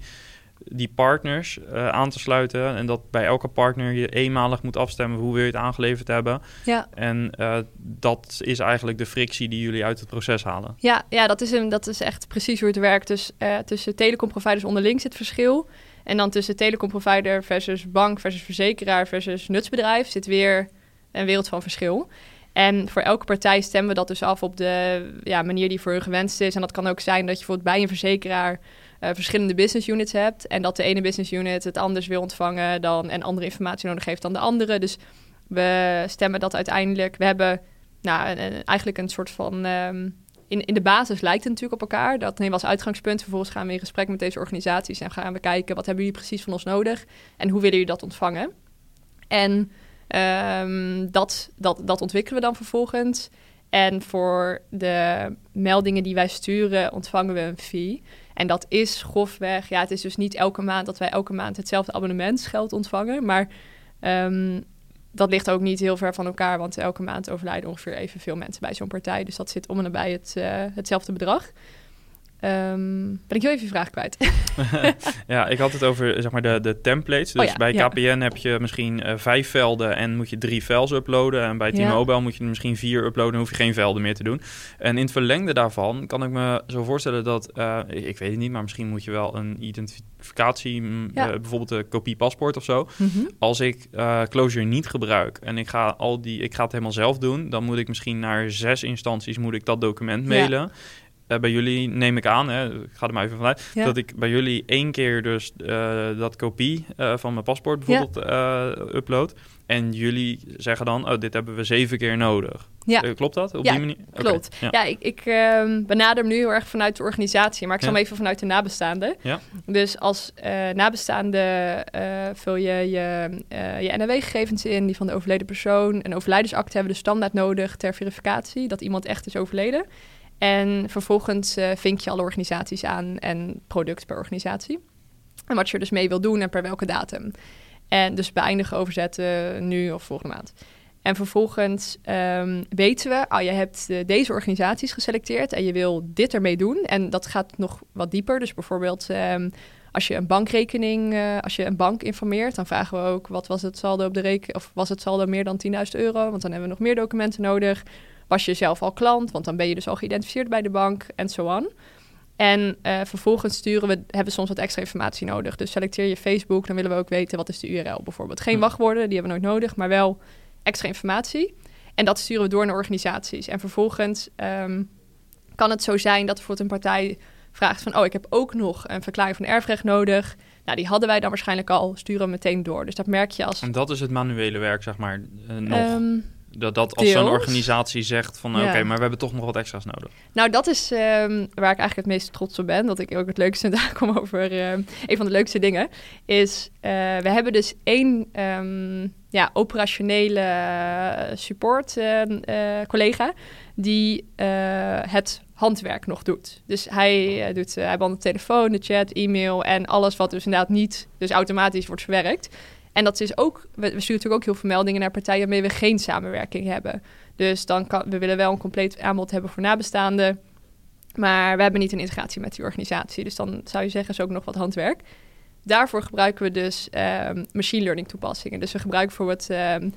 die partners uh, aan te sluiten. En dat bij elke partner je eenmalig moet afstemmen hoe wil je het aangeleverd hebben.
Ja.
En uh, dat is eigenlijk de frictie die jullie uit het proces halen.
Ja, ja dat, is een, dat is echt precies hoe het werkt. Dus uh, tussen telecomproviders onderling zit verschil. En dan tussen telecomprovider versus bank versus verzekeraar versus nutsbedrijf zit weer een wereld van verschil. En voor elke partij stemmen we dat dus af op de ja, manier die voor hun gewenst is. En dat kan ook zijn dat je bijvoorbeeld bij een verzekeraar uh, verschillende business units hebt. En dat de ene business unit het anders wil ontvangen dan en andere informatie nodig heeft dan de andere. Dus we stemmen dat uiteindelijk. We hebben nou, eigenlijk een soort van. Um, in, in de basis lijkt het natuurlijk op elkaar. Dat nemen we als uitgangspunt. Vervolgens gaan we in gesprek met deze organisaties en gaan we kijken wat hebben jullie precies van ons nodig en hoe willen jullie dat ontvangen. En um, dat, dat, dat ontwikkelen we dan vervolgens. En voor de meldingen die wij sturen ontvangen we een fee. En dat is grofweg, ja, het is dus niet elke maand dat wij elke maand hetzelfde abonnementsgeld ontvangen. Maar um, dat ligt ook niet heel ver van elkaar, want elke maand overlijden ongeveer evenveel mensen bij zo'n partij. Dus dat zit om en nabij uh, hetzelfde bedrag. Um, ben ik heel even je vraag kwijt.
ja, ik had het over zeg maar, de, de templates. Dus
oh ja,
bij
ja.
KPN heb je misschien uh, vijf velden en moet je drie files uploaden. En bij T-Mobile moet je er misschien vier uploaden en hoef je geen velden meer te doen. En in het verlengde daarvan kan ik me zo voorstellen dat, uh, ik weet het niet, maar misschien moet je wel een identificatie, ja. uh, bijvoorbeeld een kopie paspoort of zo.
Mm -hmm.
Als ik Closure niet gebruik en ik ga, al die, ik ga het helemaal zelf doen, dan moet ik misschien naar zes instanties moet ik dat document mailen. Uh, bij jullie neem ik aan, hè, ik ga er maar even vanuit, ja. dat ik bij jullie één keer dus uh, dat kopie uh, van mijn paspoort bijvoorbeeld ja. upload. En jullie zeggen dan, oh, dit hebben we zeven keer nodig.
Ja.
klopt dat? Op
ja,
die manier?
klopt. Okay. Ja. ik, ik um, benader hem nu heel erg vanuit de organisatie, maar ik zal hem even vanuit de nabestaanden.
Ja.
Dus als nabestaande vul je je, je NRW-gegevens in, die van de overleden persoon. Een overlijdensakte hebben we dus standaard nodig ter verificatie dat iemand echt is overleden. En vervolgens uh, vink je alle organisaties aan en product per organisatie. En wat je er dus mee wil doen en per welke datum. En dus beëindigen, overzetten nu of volgende maand. En vervolgens um, weten we, oh, je hebt uh, deze organisaties geselecteerd en je wil dit ermee doen. En dat gaat nog wat dieper. Dus bijvoorbeeld um, als je een bankrekening, uh, als je een bank informeert, dan vragen we ook wat was het saldo op de rekening, of was het saldo meer dan 10.000 euro? Want dan hebben we nog meer documenten nodig. Was je zelf al klant, want dan ben je dus al geïdentificeerd bij de bank en zo on. En uh, vervolgens sturen we, hebben we soms wat extra informatie nodig. Dus selecteer je Facebook, dan willen we ook weten wat is de URL bijvoorbeeld. Geen wachtwoorden, die hebben we nooit nodig, maar wel extra informatie. En dat sturen we door naar organisaties. En vervolgens um, kan het zo zijn dat bijvoorbeeld een partij vraagt van... oh, ik heb ook nog een verklaring van erfrecht nodig. Nou, die hadden wij dan waarschijnlijk al, sturen we meteen door. Dus dat merk je als...
En dat is het manuele werk, zeg maar, uh, nog? Um, dat, dat als zo'n organisatie zegt van oké, okay, ja. maar we hebben toch nog wat extra's nodig.
Nou, dat is um, waar ik eigenlijk het meest trots op ben. Dat ik ook het leukste daar kom over. Uh, een van de leukste dingen is, uh, we hebben dus één, um, ja, operationele support collega die het handwerk nog doet. Dus hij doet hij behandelt de telefoon, de chat, e-mail en alles wat dus inderdaad niet dus automatisch wordt verwerkt. En dat is ook, we, sturen natuurlijk ook heel veel meldingen naar partijen waarmee we geen samenwerking hebben. Dus dan kan, we willen wel een compleet aanbod hebben voor nabestaanden. Maar we hebben niet een integratie met die organisatie. Dus dan zou je zeggen, is ook nog wat handwerk. Daarvoor gebruiken we dus um, machine learning toepassingen. Dus we gebruiken bijvoorbeeld um,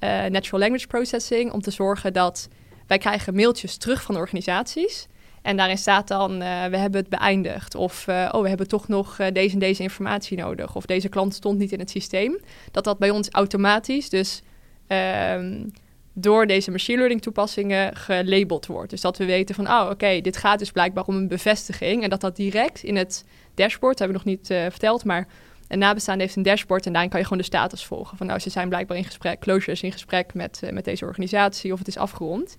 uh, natural language processing om te zorgen dat wij krijgen mailtjes terug van organisaties. En daarin staat dan, uh, we hebben het beëindigd. Of, uh, oh, we hebben toch nog uh, deze en deze informatie nodig. Of deze klant stond niet in het systeem. Dat dat bij ons automatisch, dus um, door deze machine learning toepassingen gelabeld wordt. Dus dat we weten van, oh, oké, dit gaat dus blijkbaar om een bevestiging. En dat dat direct in het dashboard, dat hebben we nog niet verteld, maar een nabestaande heeft een dashboard en daarin kan je gewoon de status volgen. Van nou, ze zijn blijkbaar in gesprek, closures in gesprek met, met deze organisatie of het is afgerond.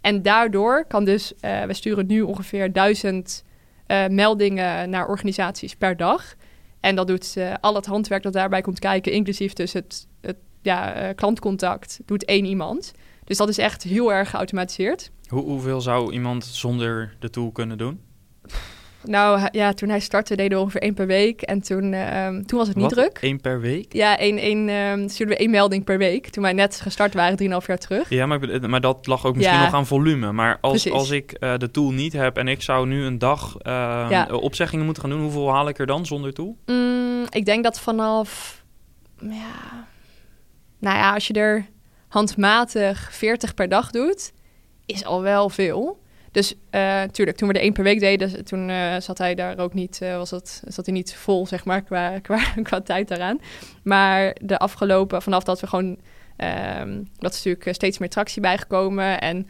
En daardoor kan dus, uh, we sturen nu ongeveer duizend uh, meldingen naar organisaties per dag. En dat doet uh, al het handwerk dat daarbij komt kijken, inclusief dus het, het ja, klantcontact, doet één iemand. Dus dat is echt heel erg geautomatiseerd.
Hoe, hoeveel zou iemand zonder de tool kunnen doen?
Nou ja, toen hij startte deden we ongeveer één per week. En toen, um, toen was het niet
Wat?
druk.
Eén per week?
Ja, één, één, um, stuurden we één melding per week. Toen wij net gestart waren, drieënhalf jaar terug.
Ja, maar, maar dat lag ook misschien ja. nog aan volume. Maar als, als ik uh, de tool niet heb en ik zou nu een dag uh, ja. opzeggingen moeten gaan doen... hoeveel haal ik er dan zonder tool?
Mm, ik denk dat vanaf... Ja, nou ja, als je er handmatig 40 per dag doet, is al wel veel. Dus uh, toen we er één per week deden, toen uh, zat hij daar ook niet, uh, was dat, zat hij niet vol, zeg maar, qua, qua, qua tijd daaraan. Maar de afgelopen, vanaf dat we gewoon, um, dat is natuurlijk steeds meer tractie bijgekomen. En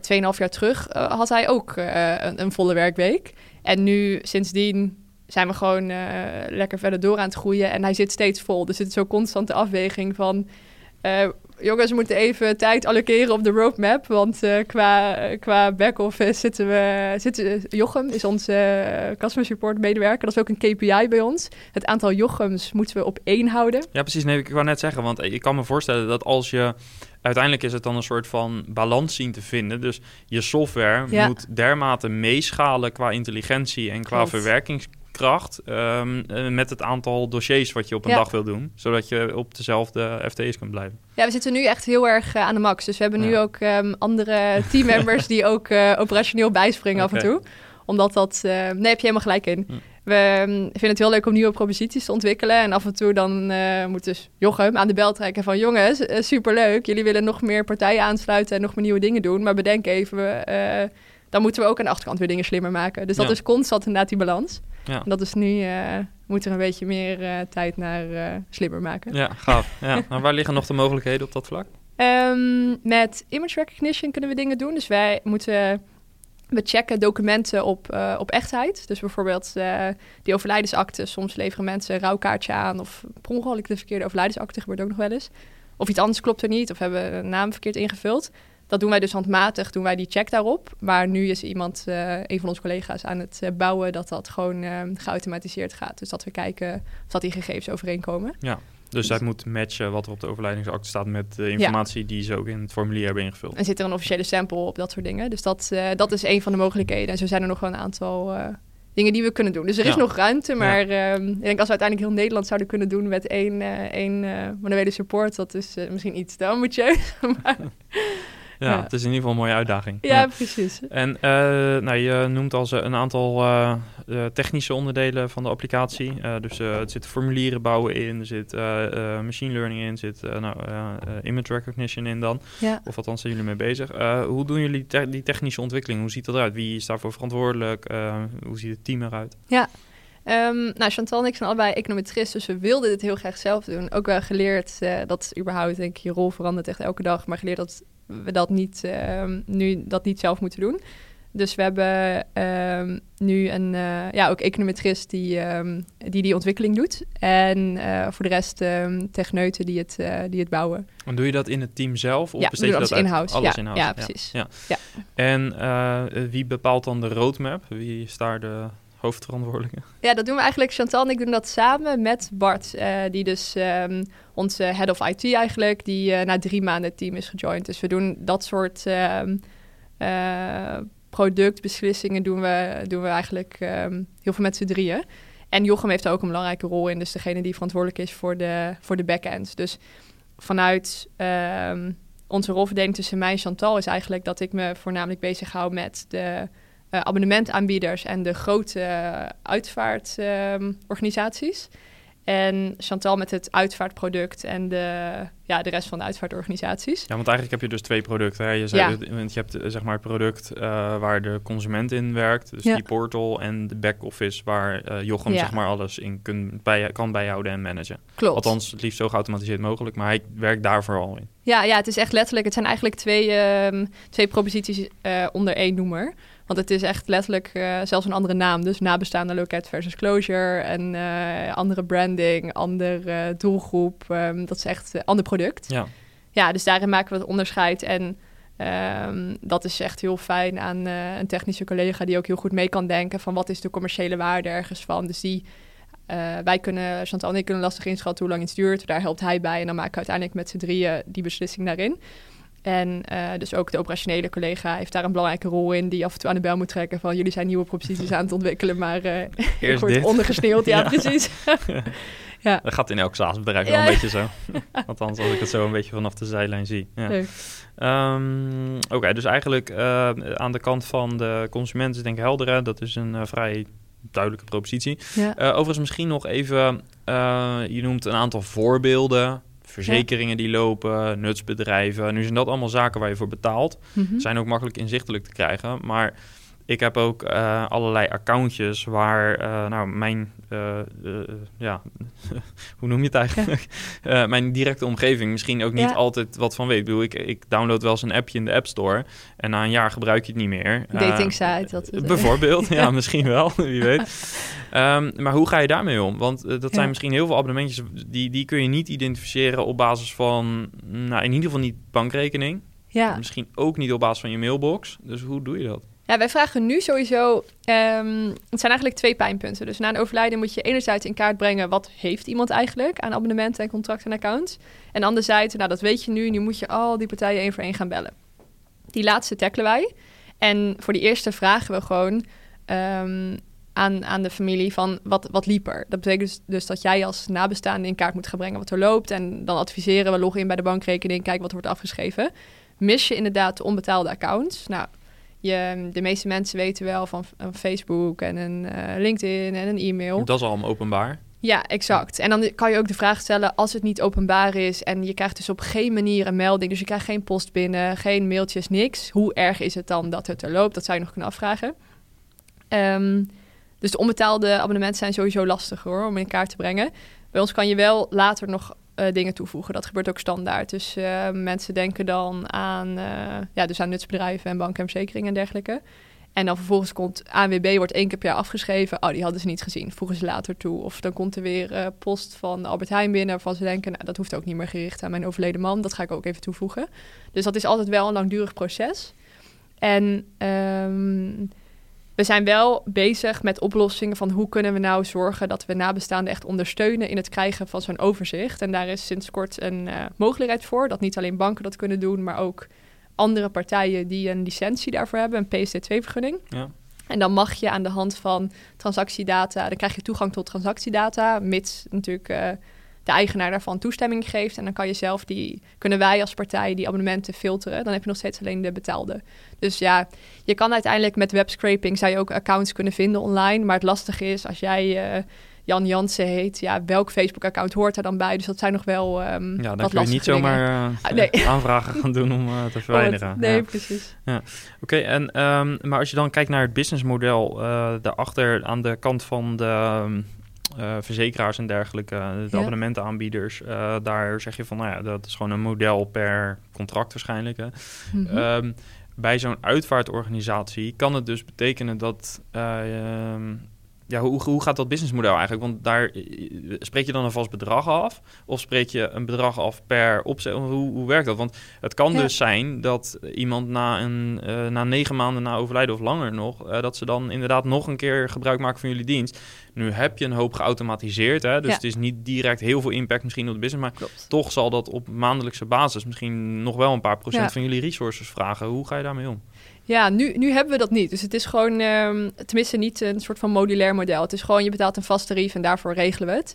tweeënhalf jaar terug had hij ook een, een, volle werkweek. En nu, sindsdien, zijn we gewoon lekker verder door aan het groeien. En hij zit steeds vol. Dus het is zo'n constante afweging van jongens, we moeten even tijd allokeren op de roadmap. Want uh, qua, qua back-office zitten we... Zitten, Jochem is onze uh, customer support medewerker. Dat is ook een KPI bij ons. Het aantal Jochems moeten we op één houden.
Ja, precies. Nee, ik wou net zeggen, want ik kan me voorstellen dat als je... Uiteindelijk is het dan een soort van balans zien te vinden. Dus je software ja. moet dermate meeschalen qua intelligentie en qua Klopt. verwerkings kracht um, met het aantal dossiers wat je op een ja. dag wil doen. Zodat je op dezelfde FTE's kunt blijven.
Ja, we zitten nu echt heel erg uh, aan de max. Dus we hebben nu ook um, andere teammembers die ook uh, operationeel bijspringen okay. af en toe. Omdat dat... Uh, nee, heb je helemaal gelijk in. Hm. We um, vinden het heel leuk om nieuwe proposities te ontwikkelen. En af en toe dan moet dus Jochem aan de bel trekken van... jongens, superleuk. Jullie willen nog meer partijen aansluiten en nog meer nieuwe dingen doen. Maar bedenk even dan moeten we ook aan de achterkant weer dingen slimmer maken. Dus dat ja. is constant inderdaad die balans. Ja. Dat is nu, uh, moet er een beetje meer uh, tijd naar uh, slimmer maken.
Ja, gaaf. ja. Maar waar liggen nog de mogelijkheden op dat vlak?
Um, met image recognition kunnen we dingen doen. Dus wij moeten, we checken documenten op, op echtheid. Dus bijvoorbeeld die overlijdensakte. Soms leveren mensen een rouwkaartje aan of per ongeluk de verkeerde overlijdensakte gebeurt ook nog wel eens. Of iets anders klopt er niet of hebben we een naam verkeerd ingevuld. Dat doen wij dus handmatig, doen wij die check daarop. Maar nu is iemand, uh, een van onze collega's, aan het uh, bouwen dat dat gewoon uh, geautomatiseerd gaat. Dus dat we kijken of dat die gegevens overeenkomen.
Ja, dus zij moet matchen wat er op de overlijdingsakte staat met de informatie ja. die ze ook in het formulier hebben ingevuld.
En zit er een officiële sample op, dat soort dingen. Dus dat, dat is een van de mogelijkheden. En zo zijn er nog wel een aantal dingen die we kunnen doen. Dus er is nog ruimte, maar ja. um, ik denk als we uiteindelijk heel Nederland zouden kunnen doen met één, één manuele support, dat is misschien iets te ambitieus. maar
ja, ja, het is in ieder geval een mooie uitdaging.
Ja, ja. precies.
En uh, nou, je noemt al een aantal uh, uh, technische onderdelen van de applicatie. dus er zitten formulieren bouwen in, er zit machine learning in, er zit nou, image recognition in dan.
Ja.
Of althans zijn jullie mee bezig. hoe doen jullie te die technische ontwikkeling? Hoe ziet dat eruit? Wie is daarvoor verantwoordelijk? hoe ziet het team eruit?
Ja, Um, nou, Chantal en ik zijn allebei econometrist, dus we wilden dit heel graag zelf doen. Ook wel geleerd uh, dat überhaupt, denk ik, je rol verandert echt elke dag. Maar geleerd dat we dat niet, uh, nu dat niet zelf moeten doen. Dus we hebben um, nu een uh, ja, ook econometrist die, um, die die ontwikkeling doet. En uh, voor de rest um, techneuten die het, uh, die het bouwen.
En doe je dat in het team zelf? Of
ja,
besteed je
dat. Alles
ja,
in-house. Ja, precies.
Ja, ja. En wie bepaalt dan de roadmap? Wie is daar de hoofdverantwoordelijke?
Ja, dat doen we eigenlijk. Chantal en ik doen dat samen met Bart, uh, die dus um, onze head of IT eigenlijk, die uh, na drie maanden het team is gejoind. Dus we doen dat soort um, uh, productbeslissingen doen we, doen we eigenlijk um, heel veel met z'n drieën. En Jochem heeft er ook een belangrijke rol in, dus degene die verantwoordelijk is voor de, voor de backend. Dus vanuit onze rolverdeling tussen mij en Chantal is eigenlijk dat ik me voornamelijk bezig hou met de uh, abonnementaanbieders en de grote uh, uitvaartorganisaties. en Chantal met het uitvaartproduct en de, ja, de rest van de uitvaartorganisaties.
Ja, want eigenlijk heb je dus twee producten. Hè? Je, zei, ja. je hebt eh, zeg maar het product waar de consument in werkt, dus die portal, en de back-office waar Jochem zeg maar alles in kun, bij, kan bijhouden en managen.
Klopt.
Althans, het liefst zo geautomatiseerd mogelijk, maar hij werkt daar vooral in.
Ja, ja, het is echt letterlijk, het zijn eigenlijk twee, uh, twee proposities onder één noemer. Want het is echt letterlijk uh, zelfs een andere naam. Dus nabestaande loket versus closure. En uh, andere branding, andere doelgroep. Um, dat is echt een ander product.
Ja.
ja, dus daarin maken we het onderscheid. En um, dat is echt heel fijn aan een technische collega die ook heel goed mee kan denken van wat is de commerciële waarde ergens van. Dus die, wij kunnen, Chantal en ik kunnen lastig inschatten hoe lang iets duurt. Daar helpt hij bij en dan maken we uiteindelijk met z'n drieën die beslissing daarin. En uh, dus ook de operationele collega heeft daar een belangrijke rol in, die af en toe aan de bel moet trekken van jullie zijn nieuwe proposities aan het ontwikkelen, maar uh,
Eerst
wordt ondergesneeuwd. Ja, ja. precies.
ja. Dat gaat in elk SaaS-bedrijf wel een beetje zo. Althans, als ik het zo een beetje vanaf de zijlijn zie. Ja. Um, Oké, okay, dus eigenlijk uh, aan de kant van de consument is denk ik helder. Hè? Dat is een vrij duidelijke propositie.
Ja.
overigens misschien nog even, je noemt een aantal voorbeelden verzekeringen die lopen, nutsbedrijven. Nu zijn dat allemaal zaken waar je voor betaalt.
Mhm.
Zijn ook makkelijk inzichtelijk te krijgen. Maar ik heb ook uh, allerlei accountjes waar uh, nou, mijn, uh, ja, hoe noem je het eigenlijk? mijn directe omgeving misschien ook niet
Ja.
altijd wat van weet. Ik bedoel, ik, ik download wel eens een appje in de App Store en na een jaar gebruik je het niet meer.
Dating site. Dat,
Bijvoorbeeld, ja, misschien wel, wie weet. Ehm, maar hoe ga je daarmee om? Want dat
Ja.
zijn misschien heel veel abonnementjes, die, die kun je niet identificeren op basis van, nou in ieder geval niet bankrekening.
ja.
Misschien ook niet op basis van je mailbox. Dus hoe doe je dat?
Ja, wij vragen nu sowieso. ehm, het zijn eigenlijk twee pijnpunten. Dus na een overlijden moet je enerzijds in kaart brengen wat heeft iemand eigenlijk aan abonnementen en contracten en accounts. En anderzijds, nou dat weet je nu, nu moet je al die partijen één voor één gaan bellen. Die laatste tackelen wij. En voor die eerste vragen we gewoon ehm, aan, aan de familie van wat, wat liep er. Dat betekent dus, dus dat jij als nabestaande in kaart moet gaan brengen wat er loopt. En dan adviseren we loggen in bij de bankrekening, kijk wat wordt afgeschreven. Mis je inderdaad de onbetaalde accounts? Nou, je, de meeste mensen weten wel van een Facebook en een eh, LinkedIn en een e-mail.
Dat is allemaal openbaar.
Ja, exact. En dan kan je ook de vraag stellen, als het niet openbaar is en je krijgt dus op geen manier een melding, dus je krijgt geen post binnen, geen mailtjes, niks. Hoe erg is het dan dat het er loopt? Dat zou je nog kunnen afvragen. Ehm, dus de onbetaalde abonnementen zijn sowieso lastig hoor, om in kaart te brengen. Bij ons kan je wel later nog dingen toevoegen. Dat gebeurt ook standaard. Dus eh, mensen denken dan aan, eh, ja, dus aan nutsbedrijven en banken en verzekeringen en dergelijke. En dan vervolgens komt ANWB, wordt één keer per jaar afgeschreven. Oh, die hadden ze niet gezien. Voegen ze later toe. Of dan komt er weer eh, post van Albert Heijn binnen... waarvan ze denken, nou, dat hoeft ook niet meer gericht aan mijn overleden man. Dat ga ik ook even toevoegen. Dus dat is altijd wel een langdurig proces. En ehm, we zijn wel bezig met oplossingen van... hoe kunnen we nou zorgen dat we nabestaanden echt ondersteunen... in het krijgen van zo'n overzicht. En daar is sinds kort een eh, mogelijkheid voor... dat niet alleen banken dat kunnen doen, maar ook andere partijen die een licentie daarvoor hebben, een PSD2-vergunning.
Ja.
En dan mag je aan de hand van transactiedata, dan krijg je toegang tot transactiedata, mits natuurlijk eh, de eigenaar daarvan toestemming geeft. En dan kan je zelf die, kunnen wij als partij die abonnementen filteren. Dan heb je nog steeds alleen de betaalde. Dus ja, je kan uiteindelijk met webscraping zou je ook accounts kunnen vinden online. Maar het lastige is als jij eh, Jan Jansen heet, ja, welk Facebook-account hoort er dan bij? Dus dat zijn nog wel ehm
Ja, dan kun je niet
dingen.
zomaar eh,
Ah, nee.
aanvragen gaan doen om eh, te verwijderen.
Nee,
Ja.
precies.
Oké, en ehm, maar als je dan kijkt naar het businessmodel daarachter aan de kant van de ehm, eh, verzekeraars en dergelijke, de
Ja.
abonnementenaanbieders, eh, daar zeg je van, nou ja, dat is gewoon een model per contract waarschijnlijk. Hè.
Mhm.
Ehm, bij zo'n uitvaartorganisatie kan het dus betekenen dat eh, ehm, ja, hoe, hoe gaat dat businessmodel eigenlijk? Want daar eh, spreek je dan een vast bedrag af? Of spreek je een bedrag af per opzet? Hoe, hoe werkt dat? Want het kan dus zijn dat iemand na, een, uh, na negen maanden na overlijden of langer nog... Uh, dat ze dan inderdaad nog een keer gebruik maken van jullie dienst. Nu heb je een hoop geautomatiseerd, hè? dus het is niet direct heel veel impact misschien op de business... maar Klopt. toch zal dat op maandelijkse basis misschien nog wel een paar procent van jullie resources vragen. Hoe ga je daarmee om?
Ja, nu, nu hebben we dat niet. Dus het is gewoon, um, tenminste niet een soort van modulair model. Het is gewoon, je betaalt een vast tarief en daarvoor regelen we het.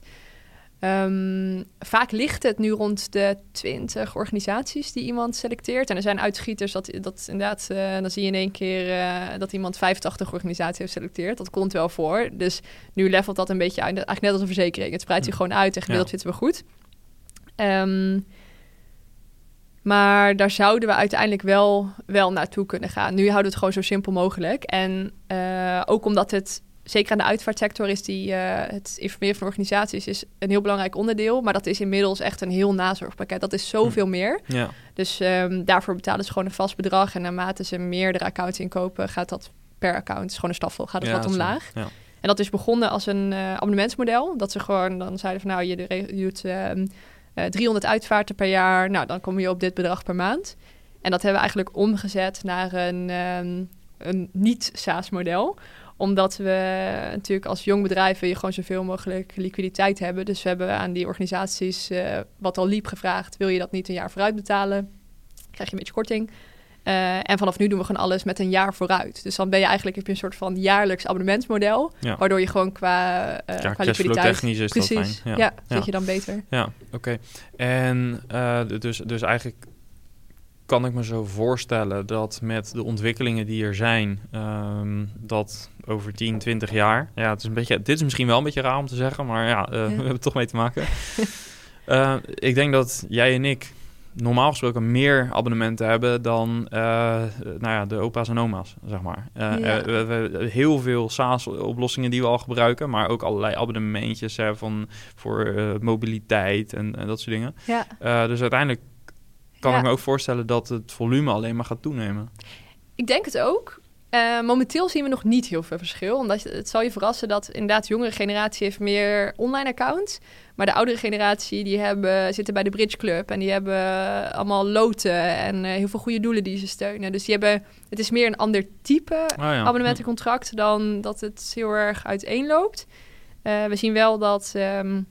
Um, vaak ligt het nu rond de 20 organisaties die iemand selecteert. En er zijn uitschieters dat, dat inderdaad, uh, dan zie je in één keer uh, dat iemand 85 organisaties heeft geselecteerd. Dat komt wel voor. Dus nu levelt dat een beetje uit. Eigenlijk net als een verzekering. Het spreidt zich gewoon uit en gemiddeld ja. zitten we goed. Um, maar daar zouden we uiteindelijk wel, wel naartoe kunnen gaan. Nu houden we het gewoon zo simpel mogelijk. En uh, ook omdat het, zeker aan de uitvaartsector, is die, uh, het informeren van organisaties is een heel belangrijk onderdeel. Maar dat is inmiddels echt een heel nazorgpakket. Dat is zoveel hm. meer. Ja. Dus um, daarvoor betalen ze gewoon een vast bedrag. En naarmate ze meerdere accounts inkopen, gaat dat per account, is gewoon een staffel, gaat het ja, wat omlaag. Ja. En dat is begonnen als een uh, abonnementsmodel. Dat ze gewoon dan zeiden van nou, je, je doet... Uh, uh, 300 uitvaarten per jaar. Nou, dan kom je op dit bedrag per maand. En dat hebben we eigenlijk omgezet naar een, um, een niet-SaaS-model omdat we natuurlijk als jong bedrijf wil je gewoon zoveel mogelijk liquiditeit hebben. Dus we hebben aan die organisaties uh, wat al liep gevraagd: wil je dat niet een jaar vooruit betalen? Krijg je een beetje korting. Uh, en vanaf nu doen we gewoon alles met een jaar vooruit. Dus dan ben je eigenlijk heb je een soort van jaarlijks abonnementsmodel. Ja. Waardoor je gewoon qua, uh, ja, qua liquiditeit...
technisch is Precies. dat fijn.
Ja, ja zit je dan beter.
Ja, oké. Okay. En uh, dus, dus eigenlijk kan ik me zo voorstellen dat met de ontwikkelingen die er zijn, um, dat over 10, 20 jaar, ja, het is een beetje, dit is misschien wel een beetje raar om te zeggen, maar ja, we hebben het toch mee te maken. ik denk dat jij en ik normaal gesproken meer abonnementen hebben dan uh, nou ja, de opa's en oma's, zeg maar. Uh, ja. we, we, heel veel SaaS-oplossingen die we al gebruiken, maar ook allerlei abonnementjes hè, van, voor uh, mobiliteit en, en, dat soort dingen. Ja. dus uiteindelijk kan ja. ik me ook voorstellen dat het volume alleen maar gaat toenemen.
Ik denk het ook. Uh, momenteel zien we nog niet heel veel verschil. Omdat het zal je verrassen dat inderdaad de jongere generatie heeft meer online accounts. Maar de oudere generatie die hebben, zitten bij de Bridge Club. En die hebben allemaal loten en uh, heel veel goede doelen die ze steunen. Dus die hebben, het is meer een ander type ja. abonnementencontract dan dat het heel erg uiteenloopt. Uh, we zien wel dat um,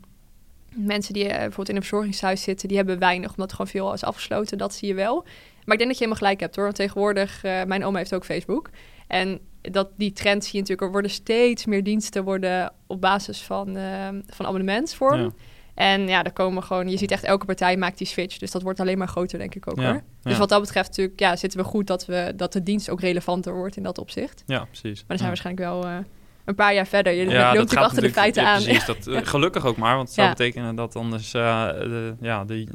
mensen die bijvoorbeeld in een verzorgingshuis zitten, die hebben weinig, omdat er gewoon veel is afgesloten. Dat zie je wel. Maar ik denk dat je helemaal gelijk hebt hoor. Want tegenwoordig, uh, mijn oma heeft ook Facebook. En dat, die trend zie je natuurlijk. Er worden steeds meer diensten worden op basis van, uh, van abonnementsvorm. Ja. En ja, er komen gewoon... Je ziet echt elke partij maakt die switch. Dus dat wordt alleen maar groter, denk ik ook ja. hoor. Dus wat dat betreft natuurlijk... Ja, zitten we goed dat, we, dat de dienst ook relevanter wordt in dat opzicht.
Ja, precies.
Maar dan zijn we waarschijnlijk wel... Uh, een paar jaar verder. Je ja, loopt natuurlijk achter de feiten aan.
Precies, dat, uh, gelukkig ook maar, want het zou betekenen dat anders uh, de, ja, de,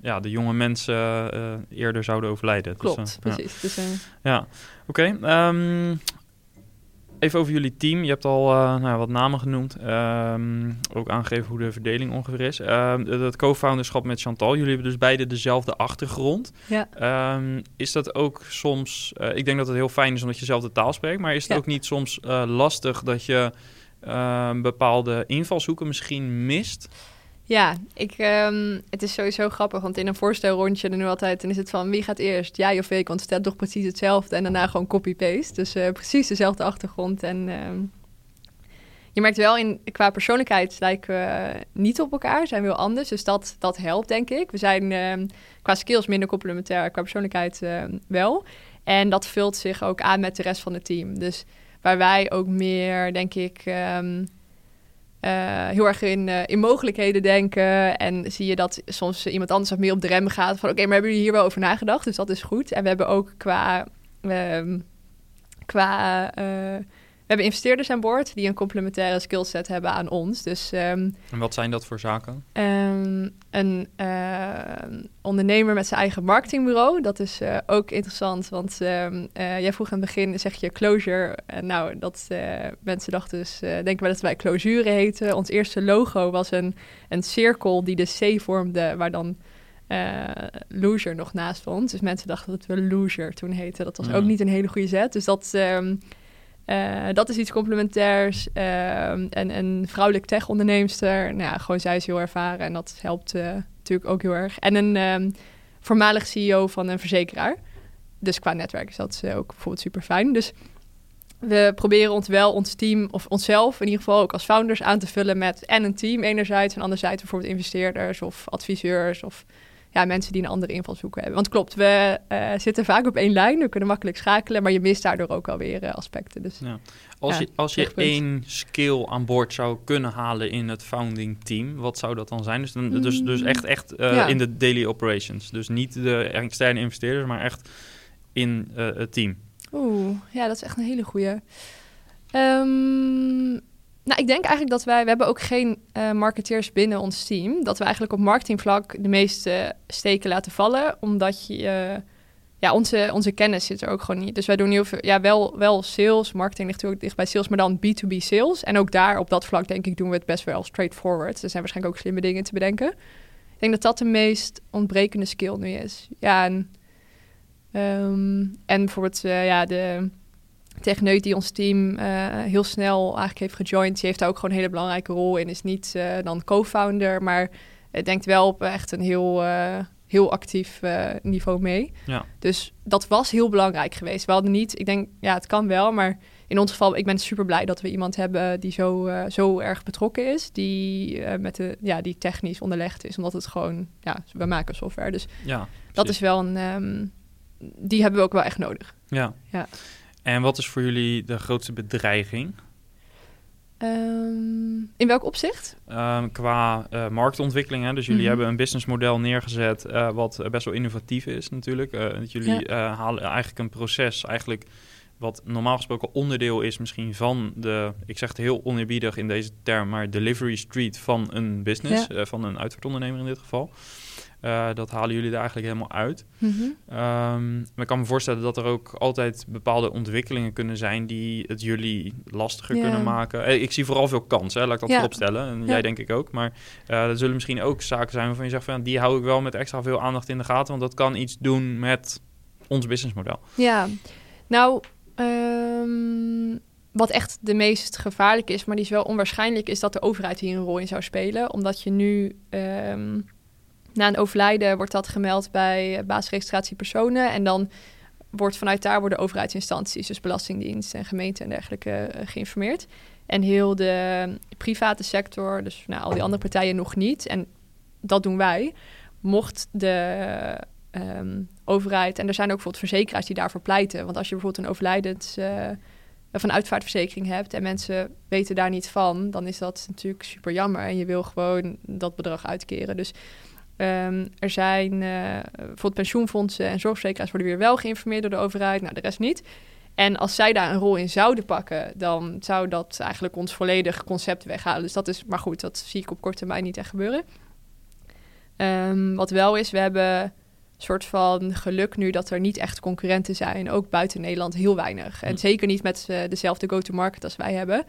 ja, de jonge mensen eerder zouden overlijden.
Klopt, dus, uh, precies.
Dus, ja. Oké. Okay, um, even over jullie team. Je hebt al nou, wat namen genoemd. Um, ook aangegeven hoe de verdeling ongeveer is. Um, dat co-founderschap met Chantal. Jullie hebben dus beide dezelfde achtergrond. Ja. is dat ook soms... ik denk dat het heel fijn is omdat je dezelfde taal spreekt. Maar is het ja. ook niet soms lastig dat je bepaalde invalshoeken misschien mist?
Ja, ik, um, het is sowieso grappig, want in een voorstelrondje er nu altijd... dan is het van wie gaat eerst, jij of ik? Want het staat toch precies hetzelfde en daarna gewoon copy-paste. Dus uh, precies dezelfde achtergrond. En um, je merkt wel, in, qua persoonlijkheid lijken we niet op elkaar, zijn we heel anders. Dus dat, dat helpt, denk ik. We zijn um, qua skills minder complementair, qua persoonlijkheid wel. En dat vult zich ook aan met de rest van het team. Dus waar wij ook meer, denk ik... Uh, heel erg in, uh, in mogelijkheden denken. En zie je dat soms iemand anders wat meer op de rem gaat. Van oké, maar hebben jullie hier wel over nagedacht? Dus dat is goed. En we hebben ook qua, uh, qua we hebben investeerders aan boord die een complementaire skillset hebben aan ons. Dus, um,
en wat zijn dat voor zaken?
Um, een uh, ondernemer met zijn eigen marketingbureau. Dat is uh, ook interessant, want um, jij vroeg aan het begin, zeg je closure. nou, dat mensen dachten dus, denken wel dat wij closure heten. Ons eerste logo was een, een cirkel die de C vormde, waar dan uh, loser nog naast stond. Dus mensen dachten dat we loser toen heten. Dat was ook niet een hele goede zet. Dus dat, um, Uh, dat is iets complementairs. Uh, en een vrouwelijk tech-onderneemster. Nou ja, gewoon zij is heel ervaren en dat helpt uh, natuurlijk ook heel erg. En een um, voormalig CEO van een verzekeraar. Dus qua netwerk is dat ook bijvoorbeeld super fijn. Dus we proberen ons wel, ons team, of onszelf in ieder geval ook als founders aan te vullen met en een team enerzijds en anderzijds bijvoorbeeld investeerders of adviseurs of ja, mensen die een andere invalshoek hebben. Want klopt, we uh, zitten vaak op één lijn, we kunnen makkelijk schakelen, maar je mist daardoor ook alweer uh, aspecten. Dus,
ja. Als ja, je, als je één skill aan boord zou kunnen halen in het founding team, wat zou dat dan zijn? Dus, dan, dus, dus echt, echt uh, ja. in de daily operations. Dus niet de externe investeerders, maar echt in het team.
Oeh, ja, dat is echt een hele goede. Um, nou, ik denk eigenlijk dat wij, we hebben ook geen uh, marketeers binnen ons team. Dat we eigenlijk op marketingvlak de meeste steken laten vallen. Omdat je, uh, ja, onze, onze kennis zit er ook gewoon niet. Dus wij doen heel veel, ja, wel, wel sales. Marketing ligt natuurlijk dicht bij sales, maar dan B2B sales. En ook daar, op dat vlak, denk ik, doen we het best wel straightforward. Er zijn waarschijnlijk ook slimme dingen te bedenken. Ik denk dat dat de meest ontbrekende skill nu is. Ja, en, um, en bijvoorbeeld, uh, ja, de techneut die ons team uh, heel snel eigenlijk heeft gejoind. Die heeft daar ook gewoon een hele belangrijke rol in. Is niet uh, dan co-founder, maar denkt wel op echt een heel, heel actief niveau mee.
Ja.
Dus dat was heel belangrijk geweest. We hadden niet, ik denk, ja, het kan wel, maar in ons geval, ik ben super blij dat we iemand hebben die zo, zo erg betrokken is. Die, met de, ja, die technisch onderlegd is, omdat het gewoon, ja, we maken software. Dus
ja,
dat is wel een, um, die hebben we ook wel echt nodig.
Ja.
ja.
En wat is voor jullie de grootste bedreiging?
Um, in welk opzicht?
Um, qua uh, marktontwikkeling. Hè? Dus jullie
Mhm.
hebben een businessmodel neergezet uh, wat best wel innovatief is natuurlijk. Uh, dat jullie halen eigenlijk een proces eigenlijk wat normaal gesproken onderdeel is misschien van de, ik zeg het heel oneerbiedig in deze term, maar delivery street van een business,
Ja.
van een uitvaartondernemer in dit geval. Uh, dat halen jullie er eigenlijk helemaal uit.
Mhm.
Um, maar ik kan me voorstellen dat er ook altijd bepaalde ontwikkelingen kunnen zijn die het jullie lastiger kunnen maken. Eh, Ik zie vooral veel kansen, laat ik dat
Ja.
vooropstellen. En
Ja.
jij denk ik ook. Maar uh, er zullen misschien ook zaken zijn waarvan je zegt van die hou ik wel met extra veel aandacht in de gaten. Want dat kan iets doen met ons businessmodel.
Ja, nou, ehm, wat echt de meest gevaarlijke is, maar die is wel onwaarschijnlijk, is dat de overheid hier een rol in zou spelen. Omdat je nu, ehm, na een overlijden, wordt dat gemeld bij basisregistratie personen. En dan wordt vanuit daar worden overheidsinstanties, dus Belastingdienst en gemeente en dergelijke, eh, geïnformeerd. En heel de private sector, dus nou, al die andere partijen nog niet. En dat doen wij. Mocht de ehm, overheid, en er zijn ook bijvoorbeeld verzekeraars die daarvoor pleiten. Want als je bijvoorbeeld een overlijdend eh, of een uitvaartverzekering hebt en mensen weten daar niet van, dan is dat natuurlijk super jammer. En je wil gewoon dat bedrag uitkeren. Dus um, er zijn uh, bijvoorbeeld pensioenfondsen en zorgverzekeraars worden weer wel geïnformeerd door de overheid, nou de rest niet. En als zij daar een rol in zouden pakken, dan zou dat eigenlijk ons volledig concept weghalen. Dus dat is, maar goed, dat zie ik op korte termijn niet echt gebeuren. Um, wat wel is, we hebben een soort van geluk nu dat er niet echt concurrenten zijn. Ook buiten Nederland heel weinig. En zeker niet met uh, dezelfde go-to-market als wij hebben.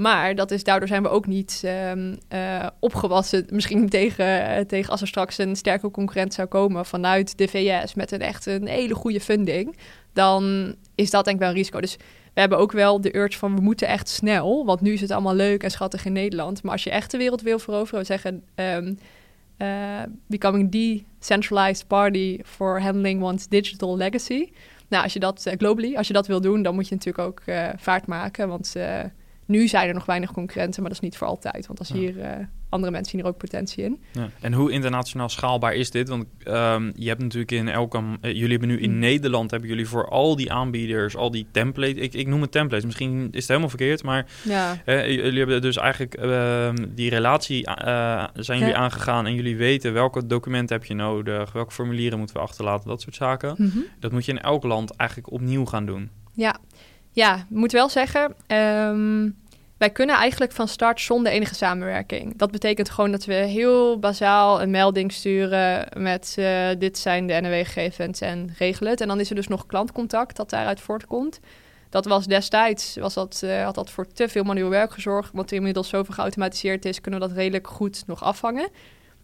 Maar dat is, daardoor zijn we ook niet um, uh, opgewassen. Misschien tegen, uh, tegen als er straks een sterke concurrent zou komen vanuit de VS met een echt een hele goede funding. Dan is dat denk ik wel een risico. Dus we hebben ook wel de urge van we moeten echt snel. Want nu is het allemaal leuk en schattig in Nederland. Maar als je echt de wereld wil veroveren, we zeggen. Um, uh, becoming the centralized party for handling one's digital legacy. Nou, als je dat globally, als je dat wil doen, dan moet je natuurlijk ook vaart maken. Want nu zijn er nog weinig concurrenten, maar dat is niet voor altijd. Want als
Ja.
hier uh, andere mensen zien er ook potentie in.
Ja. En hoe internationaal schaalbaar is dit? Want um, je hebt natuurlijk in elke... Uh, jullie hebben nu in
Mm.
Nederland... hebben jullie voor al die aanbieders, al die templates... Ik, ik noem het templates, misschien is het helemaal verkeerd... maar
Ja,
uh, jullie hebben dus eigenlijk uh, die relatie... uh, zijn jullie aangegaan en jullie weten... welke documenten heb je nodig... welke formulieren moeten we achterlaten, dat soort zaken.
Mhm.
Dat moet je in elk land eigenlijk opnieuw gaan doen.
ja. Ja, moet wel zeggen, ehm, wij kunnen eigenlijk van start zonder enige samenwerking. Dat betekent gewoon dat we heel bazaal een melding sturen met eh, dit zijn de NRW-gegevens en regelen het. En dan is er dus nog klantcontact dat daaruit voortkomt. Dat was destijds, was dat, eh, had dat voor te veel manueel werk gezorgd. Want inmiddels zoveel geautomatiseerd is, kunnen we dat redelijk goed nog afvangen.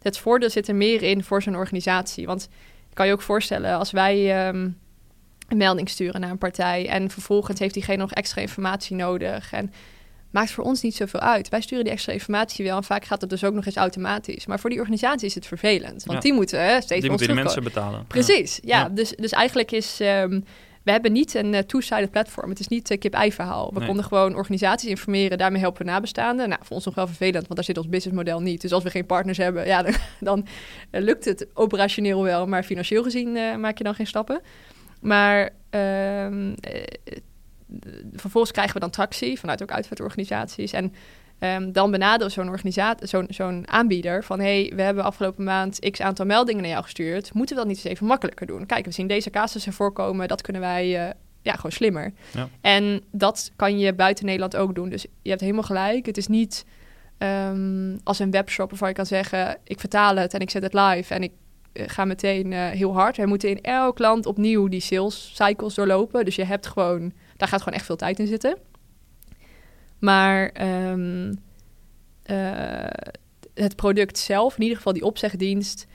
Het voordeel zit er meer in voor zo'n organisatie. Want ik kan je ook voorstellen, als wij... ehm, een melding sturen naar een partij. En vervolgens heeft diegene nog extra informatie nodig. En maakt voor ons niet zoveel uit. Wij sturen die extra informatie wel en vaak gaat het dus ook nog eens automatisch. Maar voor die organisatie is het vervelend, want die moeten hè, steeds
Die moeten mensen betalen.
Precies, ja. Dus, dus eigenlijk is... Um, we hebben niet een uh, two-sided platform. Het is niet uh, kip-ei verhaal. We konden gewoon organisaties informeren. Daarmee helpen we nabestaanden. Nou, voor ons nog wel vervelend, want daar zit ons businessmodel niet. Dus als we geen partners hebben, ja, dan, dan uh, lukt het operationeel wel. Maar financieel gezien maak je dan geen stappen. Maar ehm, vervolgens krijgen we dan tractie vanuit ook uitvaartorganisaties. En um, dan benaderen zo'n organisatie, zo'n zo'n aanbieder van hey, we hebben afgelopen maand x aantal meldingen naar jou gestuurd. Moeten we dat niet eens even makkelijker doen? Kijk, we zien deze casussen voorkomen, dat kunnen wij uh, ja, gewoon slimmer. Ja. En dat kan je buiten Nederland ook doen. Dus je hebt helemaal gelijk. Het is niet um, als een webshop waarvan je kan zeggen: ik vertaal het en ik zet het live en ik uh, ga meteen uh, heel hard. We moeten in elk land opnieuw die sales cycles doorlopen. Dus je hebt gewoon daar gaat gewoon echt veel tijd in zitten. Maar um, uh, het product zelf, in ieder geval die opzegdienst,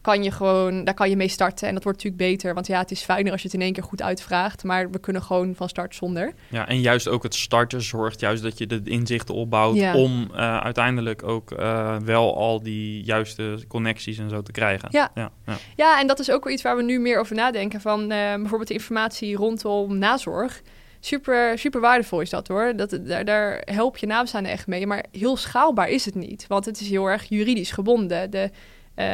kan je gewoon, daar kan je mee starten. En dat wordt natuurlijk beter, want ja, het is fijner als je het in één keer goed uitvraagt. Maar we kunnen gewoon van start zonder.
Ja, en juist ook het starten zorgt juist dat je de inzichten opbouwt ja. om uh, uiteindelijk ook uh, wel al die juiste connecties en zo te krijgen.
Ja, ja, ja. ja en dat is ook wel iets waar we nu meer over nadenken. Van uh, bijvoorbeeld de informatie rondom nazorg super, super waardevol is dat hoor. Dat, daar, daar help je nabestaanden echt mee. Maar heel schaalbaar is het niet. Want het is heel erg juridisch gebonden. De, uh,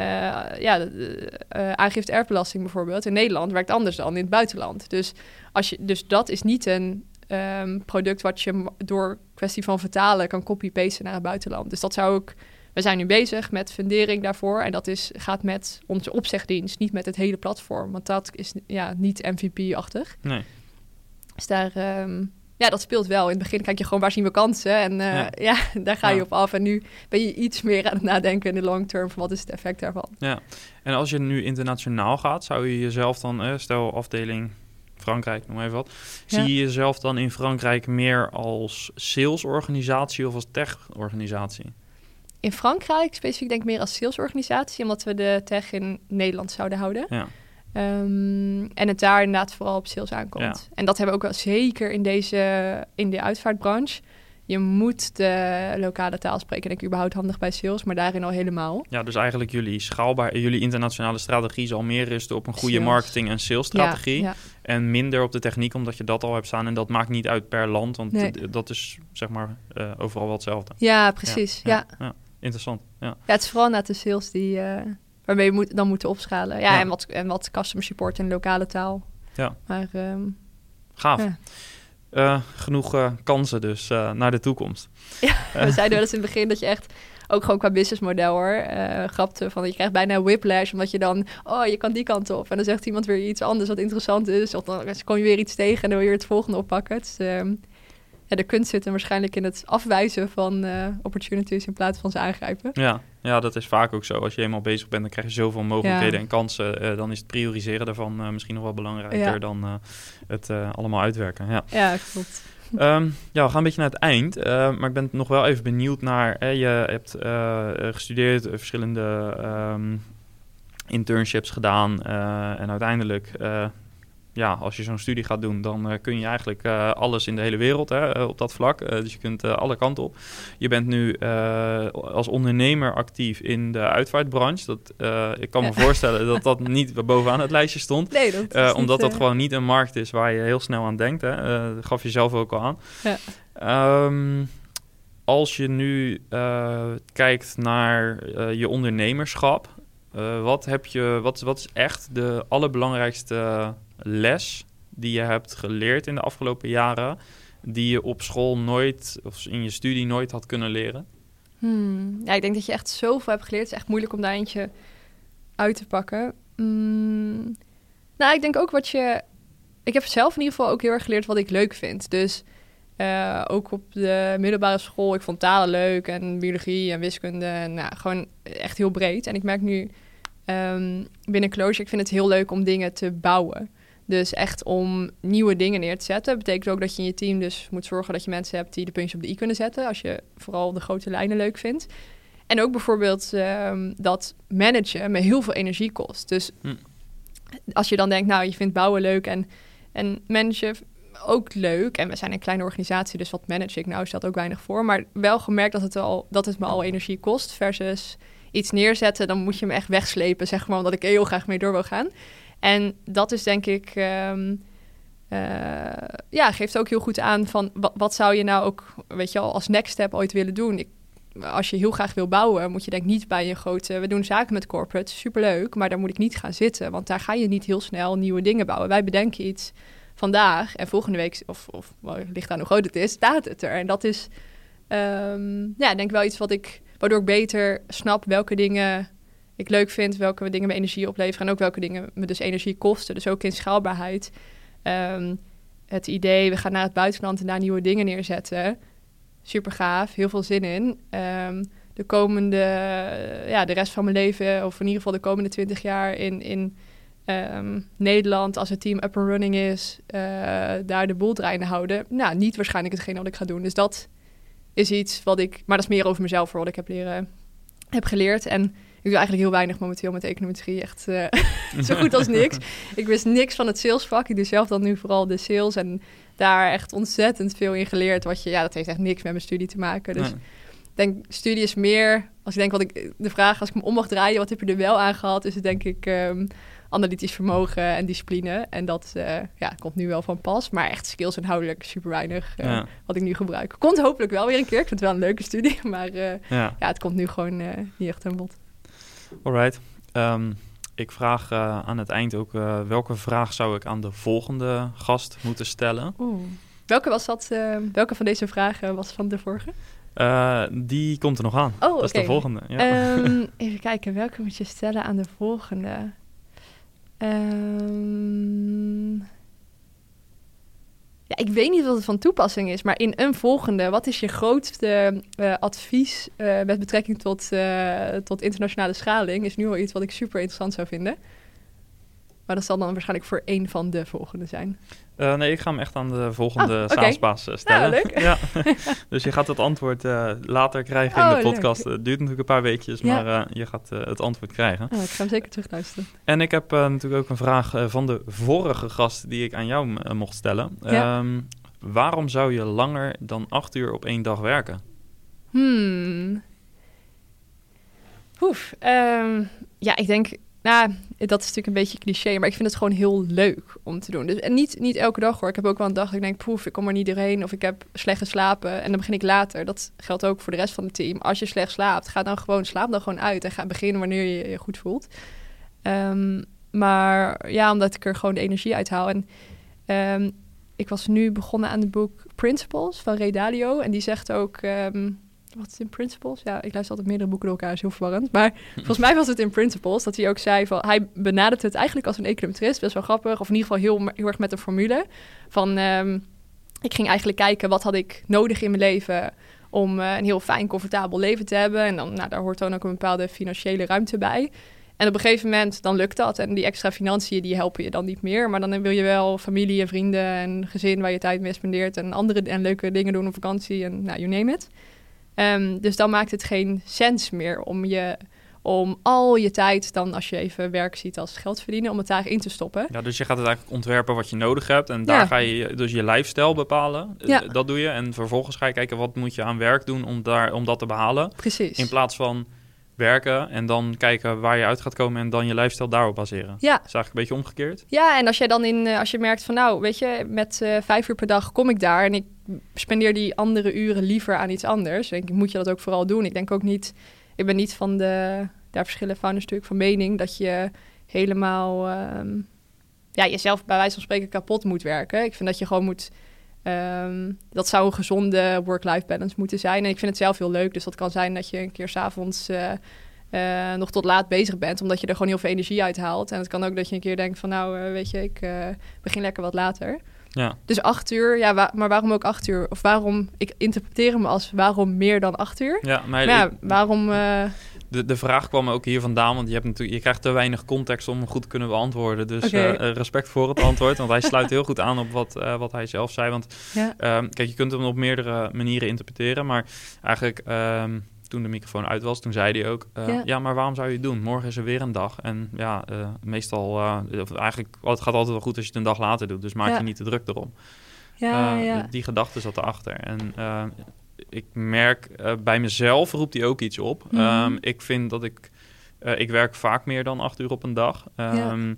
ja, de, uh, aangifte erfbelasting bijvoorbeeld in Nederland werkt anders dan in het buitenland. Dus, als je, dus dat is niet een um, product wat je door kwestie van vertalen kan copy-pasten naar het buitenland. Dus dat zou ook. We zijn nu bezig met fundering daarvoor. En dat is, gaat met onze opzegdienst, niet met het hele platform. Want dat is ja, niet MVP-achtig.
Nee.
Dus daar, um, ja, dat speelt wel. In het begin kijk je gewoon waar zien we kansen en uh, ja. ja. daar ga je ja. op af. En nu ben je iets meer aan het nadenken in de long term van wat is het effect daarvan.
Ja, en als je nu internationaal gaat, zou je jezelf dan, eh, stel afdeling Frankrijk, noem even wat. Zie je jezelf dan in Frankrijk meer als salesorganisatie of als tech-organisatie?
In Frankrijk specifiek denk ik meer als salesorganisatie, omdat we de tech in Nederland zouden houden.
Ja.
Um, en het daar inderdaad vooral op sales aankomt. Ja. En dat hebben we ook wel zeker in deze in de uitvaartbranche. Je moet de lokale taal spreken, denk ik überhaupt handig bij sales, maar daarin al helemaal.
Ja, dus eigenlijk jullie schaalbaar, jullie internationale strategie zal meer rusten op een goede sales. marketing- en salesstrategie. Ja, ja. En minder op de techniek, omdat je dat al hebt staan. En dat maakt niet uit per land, want nee. dat is zeg maar uh, overal wel hetzelfde.
Ja, precies. Ja,
interessant. Ja.
ja, het is vooral naar de sales die, uh, waarmee je moet, dan moeten opschalen. Ja, ja, En, wat, en wat customer support in lokale taal.
Ja.
Maar, um,
Gaaf. Ja. Uh, genoeg uh, kansen dus uh, naar de toekomst.
Ja, we zeiden wel eens in het begin dat je echt ook gewoon qua businessmodel hoor, grapte van je krijgt bijna whiplash omdat je dan, oh je kan die kant op en dan zegt iemand weer iets anders wat interessant is of dan kom je weer iets tegen en dan wil je het volgende oppakken. Is, um, ja, de kunst zit hem waarschijnlijk in het afwijzen van uh, opportunities in plaats van ze aangrijpen.
Ja, ja, dat is vaak ook zo. Als je eenmaal bezig bent, dan krijg je zoveel mogelijkheden ja. en kansen. Uh, dan is het prioriseren daarvan uh, misschien nog wel belangrijker ja. dan het allemaal uitwerken. Ja,
ja klopt.
Um, ja, we gaan een beetje naar het eind. maar ik ben nog wel even benieuwd naar... je hebt gestudeerd, verschillende um, internships gedaan... en uiteindelijk ja, als je zo'n studie gaat doen, dan uh, kun je eigenlijk uh, alles in de hele wereld hè, uh, op dat vlak. dus je kunt alle kanten op. Je bent nu als ondernemer actief in de uitvaartbranche. Dat, ik kan me voorstellen dat dat niet bovenaan het lijstje stond.
Nee, dat
omdat dat gewoon niet een markt is waar je heel snel aan denkt. Hè. dat gaf je zelf ook al aan.
Ja.
Um, als je nu kijkt naar je ondernemerschap, wat, heb je, wat, wat is echt de allerbelangrijkste les die je hebt geleerd in de afgelopen jaren, die je op school nooit of in je studie nooit had kunnen leren?
Hmm. Ja, ik denk dat je echt zoveel hebt geleerd. Het is echt moeilijk om daar eentje uit te pakken. Hmm. Nou, ik denk ook wat je. Ik heb zelf in ieder geval ook heel erg geleerd wat ik leuk vind. Dus uh, ook op de middelbare school, ik vond talen leuk en biologie en wiskunde. En nou, gewoon echt heel breed. En ik merk nu um, binnen Closure, ik vind het heel leuk om dingen te bouwen. Dus echt om nieuwe dingen neer te zetten. Betekent ook dat je in je team dus moet zorgen dat je mensen hebt die de puntjes op de i kunnen zetten. Als je vooral de grote lijnen leuk vindt. En ook bijvoorbeeld um, dat managen me heel veel energie kost. Dus hm. als je dan denkt, nou, je vindt bouwen leuk en En managen ook leuk. En we zijn een kleine organisatie, dus wat manage ik nou stelt ook weinig voor. Maar wel gemerkt dat het, al, dat het me al energie kost versus iets neerzetten. Dan moet je me echt wegslepen, zeg maar, omdat ik heel graag mee door wil gaan. En dat is denk ik... Ehm, uh, ja, geeft ook heel goed aan van wat, zou je nou ook, weet je al, als next step ooit willen doen. Ik, als je heel graag wil bouwen, moet je denk niet bij een grote... We doen zaken met corporate, superleuk, maar daar moet ik niet gaan zitten. Want daar ga je niet heel snel nieuwe dingen bouwen. Wij bedenken iets vandaag en volgende week, of, of ligt aan hoe groot het is, staat het er. En dat is, um, ja, denk wel iets wat ik, waardoor ik beter snap welke dingen ik leuk vind, welke dingen me energie opleveren en ook welke dingen me dus energie kosten. Dus ook in schaalbaarheid. Um, het idee, we gaan naar het buitenland en daar nieuwe dingen neerzetten. Super gaaf, heel veel zin in. Um, de komende, ja, de rest van mijn leven, of in ieder geval de komende twintig jaar in, in um, Nederland, als het team up and running is, uh, daar de boel draaiende houden. Nou, niet waarschijnlijk hetgeen wat ik ga doen. Dus dat is iets wat ik, maar dat is meer over mezelf voor wat ik heb leren, heb geleerd. En doe eigenlijk heel weinig momenteel met econometrie. Echt uh, zo goed als niks. Ik wist niks van het salesvak. Ik doe zelf dan nu vooral de sales. En daar echt ontzettend veel in geleerd. Wat je, ja, dat heeft echt niks met mijn studie te maken. Dus ik denk, studie is meer... Als ik denk wat ik... De vraag, als ik me om mag draaien, wat heb je er wel aan gehad? Is het denk ik... Um, analytisch vermogen en discipline. En dat uh, ja, komt nu wel van pas. Maar echt skills inhoudelijk super weinig uh, ja. wat ik nu gebruik. Komt hopelijk wel weer een keer. Ik vind het wel een leuke studie. Maar uh, ja. ja. het komt nu gewoon niet echt aan bod.
Alright. Um, ik vraag uh, aan het eind ook uh, welke vraag zou ik aan de volgende gast moeten stellen.
Oeh. Welke was dat? Uh, welke van deze vragen was van de vorige?
die komt er nog aan.
Oh, dat
okay. is de volgende.
Ja. Um, even kijken, welke moet je stellen aan de volgende? Um, ja, ik weet niet wat het van toepassing is, maar in een volgende, wat is je grootste uh, advies uh, met betrekking tot, uh, tot internationale schaling? Is nu al iets wat ik super interessant zou vinden. Maar dat zal dan waarschijnlijk voor één van de volgende zijn.
Uh, nee, ik ga hem echt aan de volgende oh, okay. SaaS-baas stellen.
Nou,
ja. dus je gaat het antwoord uh, later krijgen
oh,
in de podcast. Het duurt natuurlijk een paar weekjes, ja. maar uh, je gaat het antwoord krijgen.
Oh, ik ga hem zeker terugluisteren.
En ik heb natuurlijk ook een vraag van de vorige gast die ik aan jou mocht stellen.
Ja.
Um, waarom zou je langer dan acht uur op één dag werken?
Hmm. Oef. Um, ja, ik denk nou, dat is natuurlijk een beetje cliché, maar ik vind het gewoon heel leuk om te doen. Dus, en niet, niet elke dag hoor. Ik heb ook wel een dag dat ik denk, poef, ik kom er niet doorheen of ik heb slecht geslapen en dan begin ik later. Dat geldt ook voor de rest van het team. Als je slecht slaapt, ga dan gewoon, slaap dan gewoon uit en ga beginnen wanneer je je goed voelt. Um, maar ja, omdat ik er gewoon de energie uit haal. En um, ik was nu begonnen aan het boek Principles van Ray Dalio en die zegt ook... Um, wat is in Principles? Ja, ik luister altijd meerdere boeken door elkaar, is heel verwarrend. Maar volgens mij was het in Principles dat hij ook zei van... Hij benadert het eigenlijk als een econometrist, best wel grappig. Of in ieder geval heel, heel erg met een formule. Van, um, ik ging eigenlijk kijken, wat had ik nodig in mijn leven... om uh, een heel fijn, comfortabel leven te hebben. En dan, nou, daar hoort dan ook een bepaalde financiële ruimte bij. En op een gegeven moment, dan lukt dat. En die extra financiën, die helpen je dan niet meer. Maar dan wil je wel familie en vrienden en gezin waar je tijd mee spendeert... en andere en leuke dingen doen op vakantie en nou, you name it... Um, dus dan maakt het geen sens meer om je om al je tijd dan als je even werk ziet als geld verdienen, om het daarin te stoppen.
Ja, dus je gaat het eigenlijk ontwerpen wat je nodig hebt en daar
ja.
ga je dus je lifestyle bepalen.
Ja.
Dat doe je en vervolgens ga je kijken wat moet je aan werk doen om, daar, om dat te behalen.
Precies.
In plaats van werken en dan kijken waar je uit gaat komen en dan je lifestyle daarop baseren.
Ja.
Dat is eigenlijk een beetje omgekeerd.
Ja, en als jij dan in, als je merkt van nou, weet je, met uh, vijf uur per dag kom ik daar en ik spendeer die andere uren liever aan iets anders. Denk ik, moet je dat ook vooral doen. Ik denk ook niet, ik ben niet van de, daar verschillen founders natuurlijk van mening, dat je helemaal, um, ja, jezelf bij wijze van spreken kapot moet werken. Ik vind dat je gewoon moet, um, dat zou een gezonde work-life balance moeten zijn. En ik vind het zelf heel leuk, dus dat kan zijn dat je een keer s'avonds... Uh, uh, nog tot laat bezig bent, omdat je er gewoon heel veel energie uit haalt. En het kan ook dat je een keer denkt van, nou, uh, weet je, ik begin lekker wat later.
Ja.
Dus acht uur, ja, wa maar waarom ook acht uur? Of waarom, ik interpreteer hem als waarom meer dan acht uur?
Ja, maar,
maar ja,
ik,
waarom...
De, de vraag kwam ook hier vandaan, want je, hebt natuurlijk, je krijgt te weinig context om hem goed te kunnen beantwoorden. Dus
okay.
uh, respect voor het antwoord, want hij sluit heel goed aan op wat, uh, wat hij zelf zei. Want
ja.
um, kijk, je kunt hem op meerdere manieren interpreteren, maar eigenlijk... Um, toen de microfoon uit was, toen zei hij ook... eh,
Ja.
ja. maar waarom zou je het doen? Morgen is er weer een dag. En ja, eh, meestal... eh, of eigenlijk, het gaat altijd wel goed als je het een dag later doet. Dus maak
Ja.
je niet te druk erom.
Ja,
Eh,
ja.
Die gedachte zat erachter. En eh, ik merk eh, bij mezelf roept hij ook iets op.
Mhm.
Ehm, ik vind dat ik... eh, ik werk vaak meer dan acht uur op een dag. Ehm,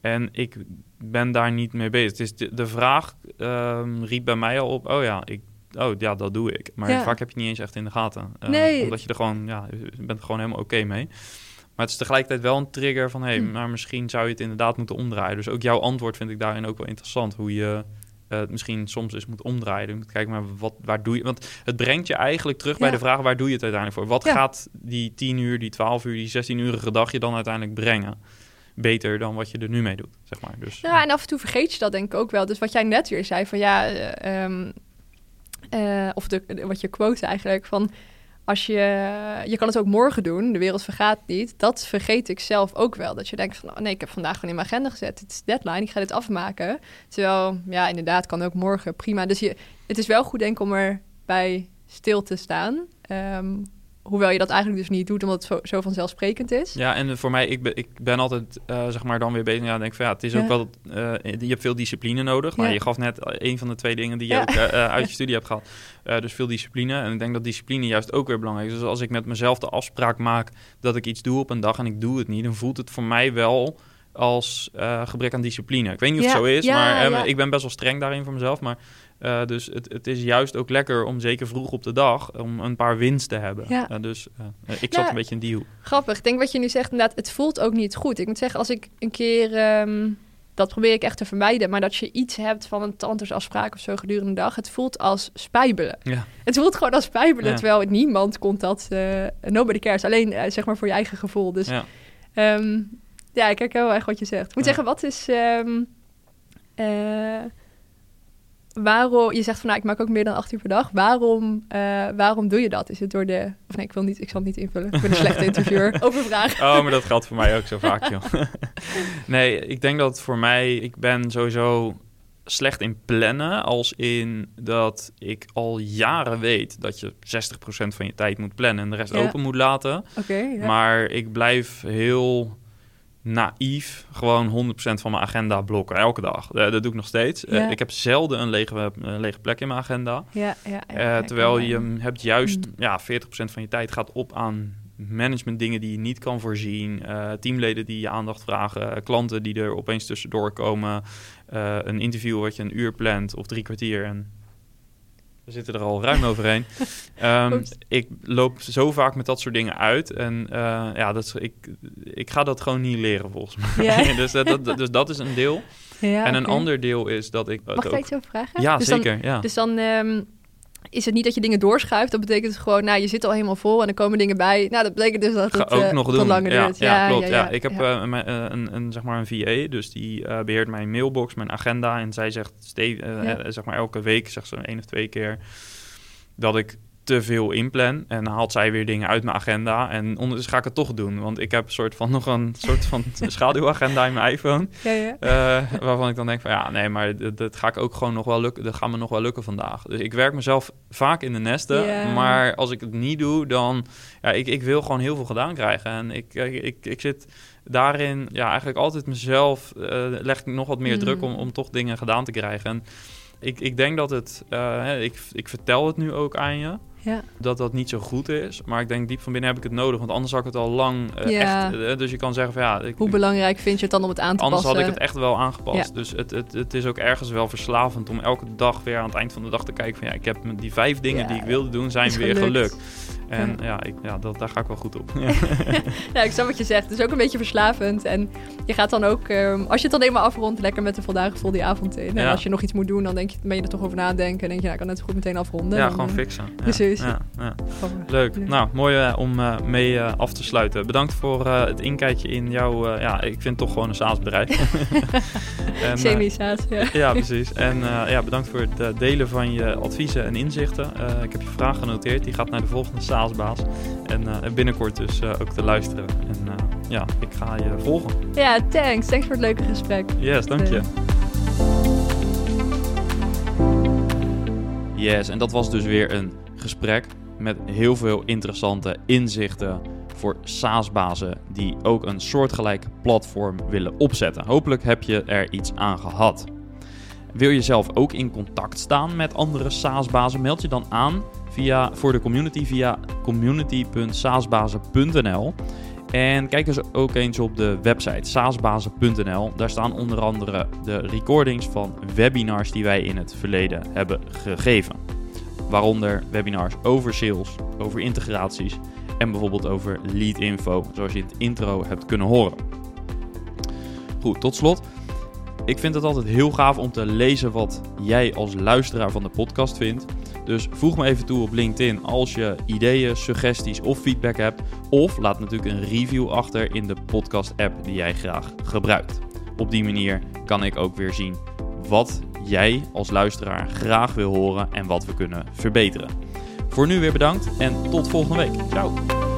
En ik ben daar niet mee bezig. Het is de, de vraag ehm, riep bij mij al op... Oh ja, ik, oh, ja, dat doe ik. Maar
Ja.
vaak heb je het niet eens echt in de gaten.
Nee.
Omdat je er gewoon... Ja, je bent er gewoon helemaal oké mee. Maar het is tegelijkertijd wel een trigger van... hé, hey,
Hm.
maar misschien zou je het inderdaad moeten omdraaien. Dus ook jouw antwoord vind ik daarin ook wel interessant. Hoe je eh, het misschien soms eens moet omdraaien. Moet kijken, maar wat, waar doe je... Want het brengt je eigenlijk terug bij de vraag... waar doe je het uiteindelijk voor? Wat
Ja.
gaat die 10 uur, die 12 uur, die 16-urige dag je dan uiteindelijk brengen? Beter dan wat je er nu mee doet, zeg maar. Dus,
Ja, en af en toe vergeet je dat denk ik ook wel. Dus wat jij net weer zei van ja, eh, ehm, eh, of de, de- wat je quote eigenlijk van als je, je kan het ook morgen doen, de wereld vergaat niet. Dat vergeet ik zelf ook wel. Dat je denkt van, oh nee, ik heb vandaag gewoon in mijn agenda gezet. Het is deadline, ik ga dit afmaken. Terwijl, ja, inderdaad, kan ook morgen, prima. Dus je, het is wel goed denk ik om erbij stil te staan. Ehm, hoewel je dat eigenlijk dus niet doet, omdat het zo, zo vanzelfsprekend is.
Ja, en voor mij, ik ben, ik ben altijd, eh, zeg maar, dan weer bezig. Ja, denk van, ja, het is
Ja.
ook wel, eh, je hebt veel discipline nodig.
Ja.
je gaf net een van de twee dingen die je ook eh, uit je studie hebt gehad. Eh, dus veel discipline. En ik denk dat discipline juist ook weer belangrijk is. Dus als ik met mezelf de afspraak maak dat ik iets doe op een dag en ik doe het niet, dan voelt het voor mij wel als gebrek aan discipline. Ik weet niet of het zo is, maar ik ben best wel streng daarin voor mezelf. Maar eh, dus het, het is juist ook lekker om zeker vroeg op de dag om een paar wins te hebben.
Ja.
Eh, dus eh, ik zat
Nou,
een beetje in die hoek.
Grappig. Ik denk wat je nu zegt, inderdaad, het voelt ook niet goed. Ik moet zeggen, als ik een keer, ehm, dat probeer ik echt te vermijden, maar dat je iets hebt van een tandartsafspraak of zo gedurende de dag, het voelt als spijbelen.
Ja.
Het voelt gewoon als spijbelen,
Ja.
terwijl niemand komt dat, nobody cares, alleen zeg maar voor je eigen gevoel. Dus
Ja.
ehm, ja, ik herken wel echt wat je zegt. Ik moet zeggen, wat is, ehm, eh, waarom, je zegt van, nou, ik maak ook meer dan acht uur per dag. Waarom, eh, waarom doe je dat? Is het door de, of nee, ik wil niet, ik zal het niet invullen. Ik ben een slechte interviewer. Overvraag.
Oh, maar dat geldt voor mij ook zo vaak, joh. nee, ik denk dat voor mij... Ik ben sowieso slecht in plannen. Als in dat ik al jaren weet dat je 60% van je tijd moet plannen... en de rest
Ja.
open moet laten.
Oké, ja.
Maar ik blijf heel naïef gewoon 100% van mijn agenda blokken. Elke dag. Eh, dat doe ik nog steeds. Eh, ik heb zelden een lege, een lege plek in mijn agenda. Eh, terwijl je hem hebt juist,
Mm.
ja, 40% van je tijd gaat op aan management dingen die je niet kan voorzien. eh, teamleden die je aandacht vragen. eh, klanten die er opeens tussendoor komen. eh, een interview wat je een uur plant of drie kwartier. En we zitten er al ruim overheen.
Oeps.
ik loop zo vaak met dat soort dingen uit. En eh, ja, dat is, ik, ik ga dat gewoon niet leren volgens mij. Dus, dat, dat, dus dat is een deel.
Ja,
en een ander deel is dat ik...
Mag ik daar
ook-
iets over vragen?
Ja,
Dus dan-
zeker. ja.
Dus dan ehm, is het niet dat je dingen doorschuift. Dat betekent gewoon, nou, je zit al helemaal vol en er komen dingen bij. Nou, dat betekent dus dat
ga
het
ook
eh,
nog doen.
langer
ja,
duurt.
Ja, klopt. Ja,
ja,
Ik heb eh, eh, een, een, zeg maar een VA, dus die eh, beheert mijn mailbox, mijn agenda. En zij zegt zeg maar elke week, zegt ze één of twee keer, dat ik te veel inplan. En dan haalt zij weer dingen uit mijn agenda. En ondertussen ga ik het toch doen. Want ik heb een soort van, nog een soort van schaduwagenda in mijn iPhone.
ja, ja.
Eh, waarvan ik dan denk van ja, nee, maar dat, dat ga ik ook gewoon nog wel lukken. Dat gaat me nog wel lukken vandaag. Dus ik werk mezelf vaak in de nesten. Maar als ik het niet doe, dan ja, ik, ik wil gewoon heel veel gedaan krijgen. En ik, ik, ik, ik zit daarin, ja, eigenlijk altijd mezelf eh, leg ik nog wat meer
Mm.
druk om, om toch dingen gedaan te krijgen. En ik, ik denk dat het, eh, ik, ik vertel het nu ook aan je
ja.
dat dat niet zo goed is. Maar ik denk diep van binnen heb ik het nodig. Want anders had ik het al lang eh,
Ja.
echt... eh, dus je kan zeggen van ja... Ik,
Hoe belangrijk vind je het dan om het aan te
Anders
passen?
had ik het echt wel aangepast.
Ja.
Dus het, het, het is ook ergens wel verslavend om elke dag weer aan het eind van de dag te kijken van ja, ik heb die vijf dingen die ik wilde doen zijn weer
gelukt.
gelukt. En ja, ik, ja dat, daar ga ik wel goed op. Ja.
Ja, ik snap wat je zegt. Het is ook een beetje verslavend. En je gaat dan ook, ehm, als je het dan eenmaal afrondt, lekker met een voldaan gevoel die avond in. En
Ja.
als je nog iets moet doen, dan denk je, ben je er toch over nadenken. En denk je, nou, ik kan net zo goed meteen afronden.
ja,
Dan,
gewoon
eh,
fixen. Ja,
precies.
Leuk. Nou, mooi eh, om eh, mee af te sluiten. Bedankt voor het inkijkje in jouw, ja, ik vind het toch gewoon een SaaS-bedrijf. En,
Semi-saas, ja.
Ja, precies. En ja, bedankt voor het delen van je adviezen en inzichten. Ik heb je vraag genoteerd. Die gaat naar de volgende SaaS-baas. En eh, binnenkort dus eh, ook te luisteren. En eh, ja, ik ga je volgen.
Ja, thanks. Thanks voor het leuke gesprek.
Yes, dank je.
Yes, en dat was dus weer een gesprek.
met heel veel interessante inzichten voor SaaS-bazen die ook een soortgelijk platform willen opzetten. Hopelijk heb je er iets aan gehad. Wil je zelf ook in contact staan met andere SaaS-bazen? Meld je dan aan via, voor de community via community.saasbazen.nl. En kijk eens ook eens op de website saasbazen.nl. Daar staan onder andere de recordings van webinars die wij in het verleden hebben gegeven. Waaronder webinars over sales, over integraties en bijvoorbeeld over lead info, zoals je in het intro hebt kunnen horen. Goed, tot slot. Ik vind het altijd heel gaaf om te lezen wat jij als luisteraar van de podcast vindt. Dus voeg me even toe op LinkedIn als je ideeën, suggesties of feedback hebt. Of laat natuurlijk een review achter in de podcast-app die jij graag gebruikt. Op die manier kan ik ook weer zien wat jij als luisteraar graag wil horen en wat we kunnen verbeteren. Voor nu weer bedankt en tot volgende week. Ciao.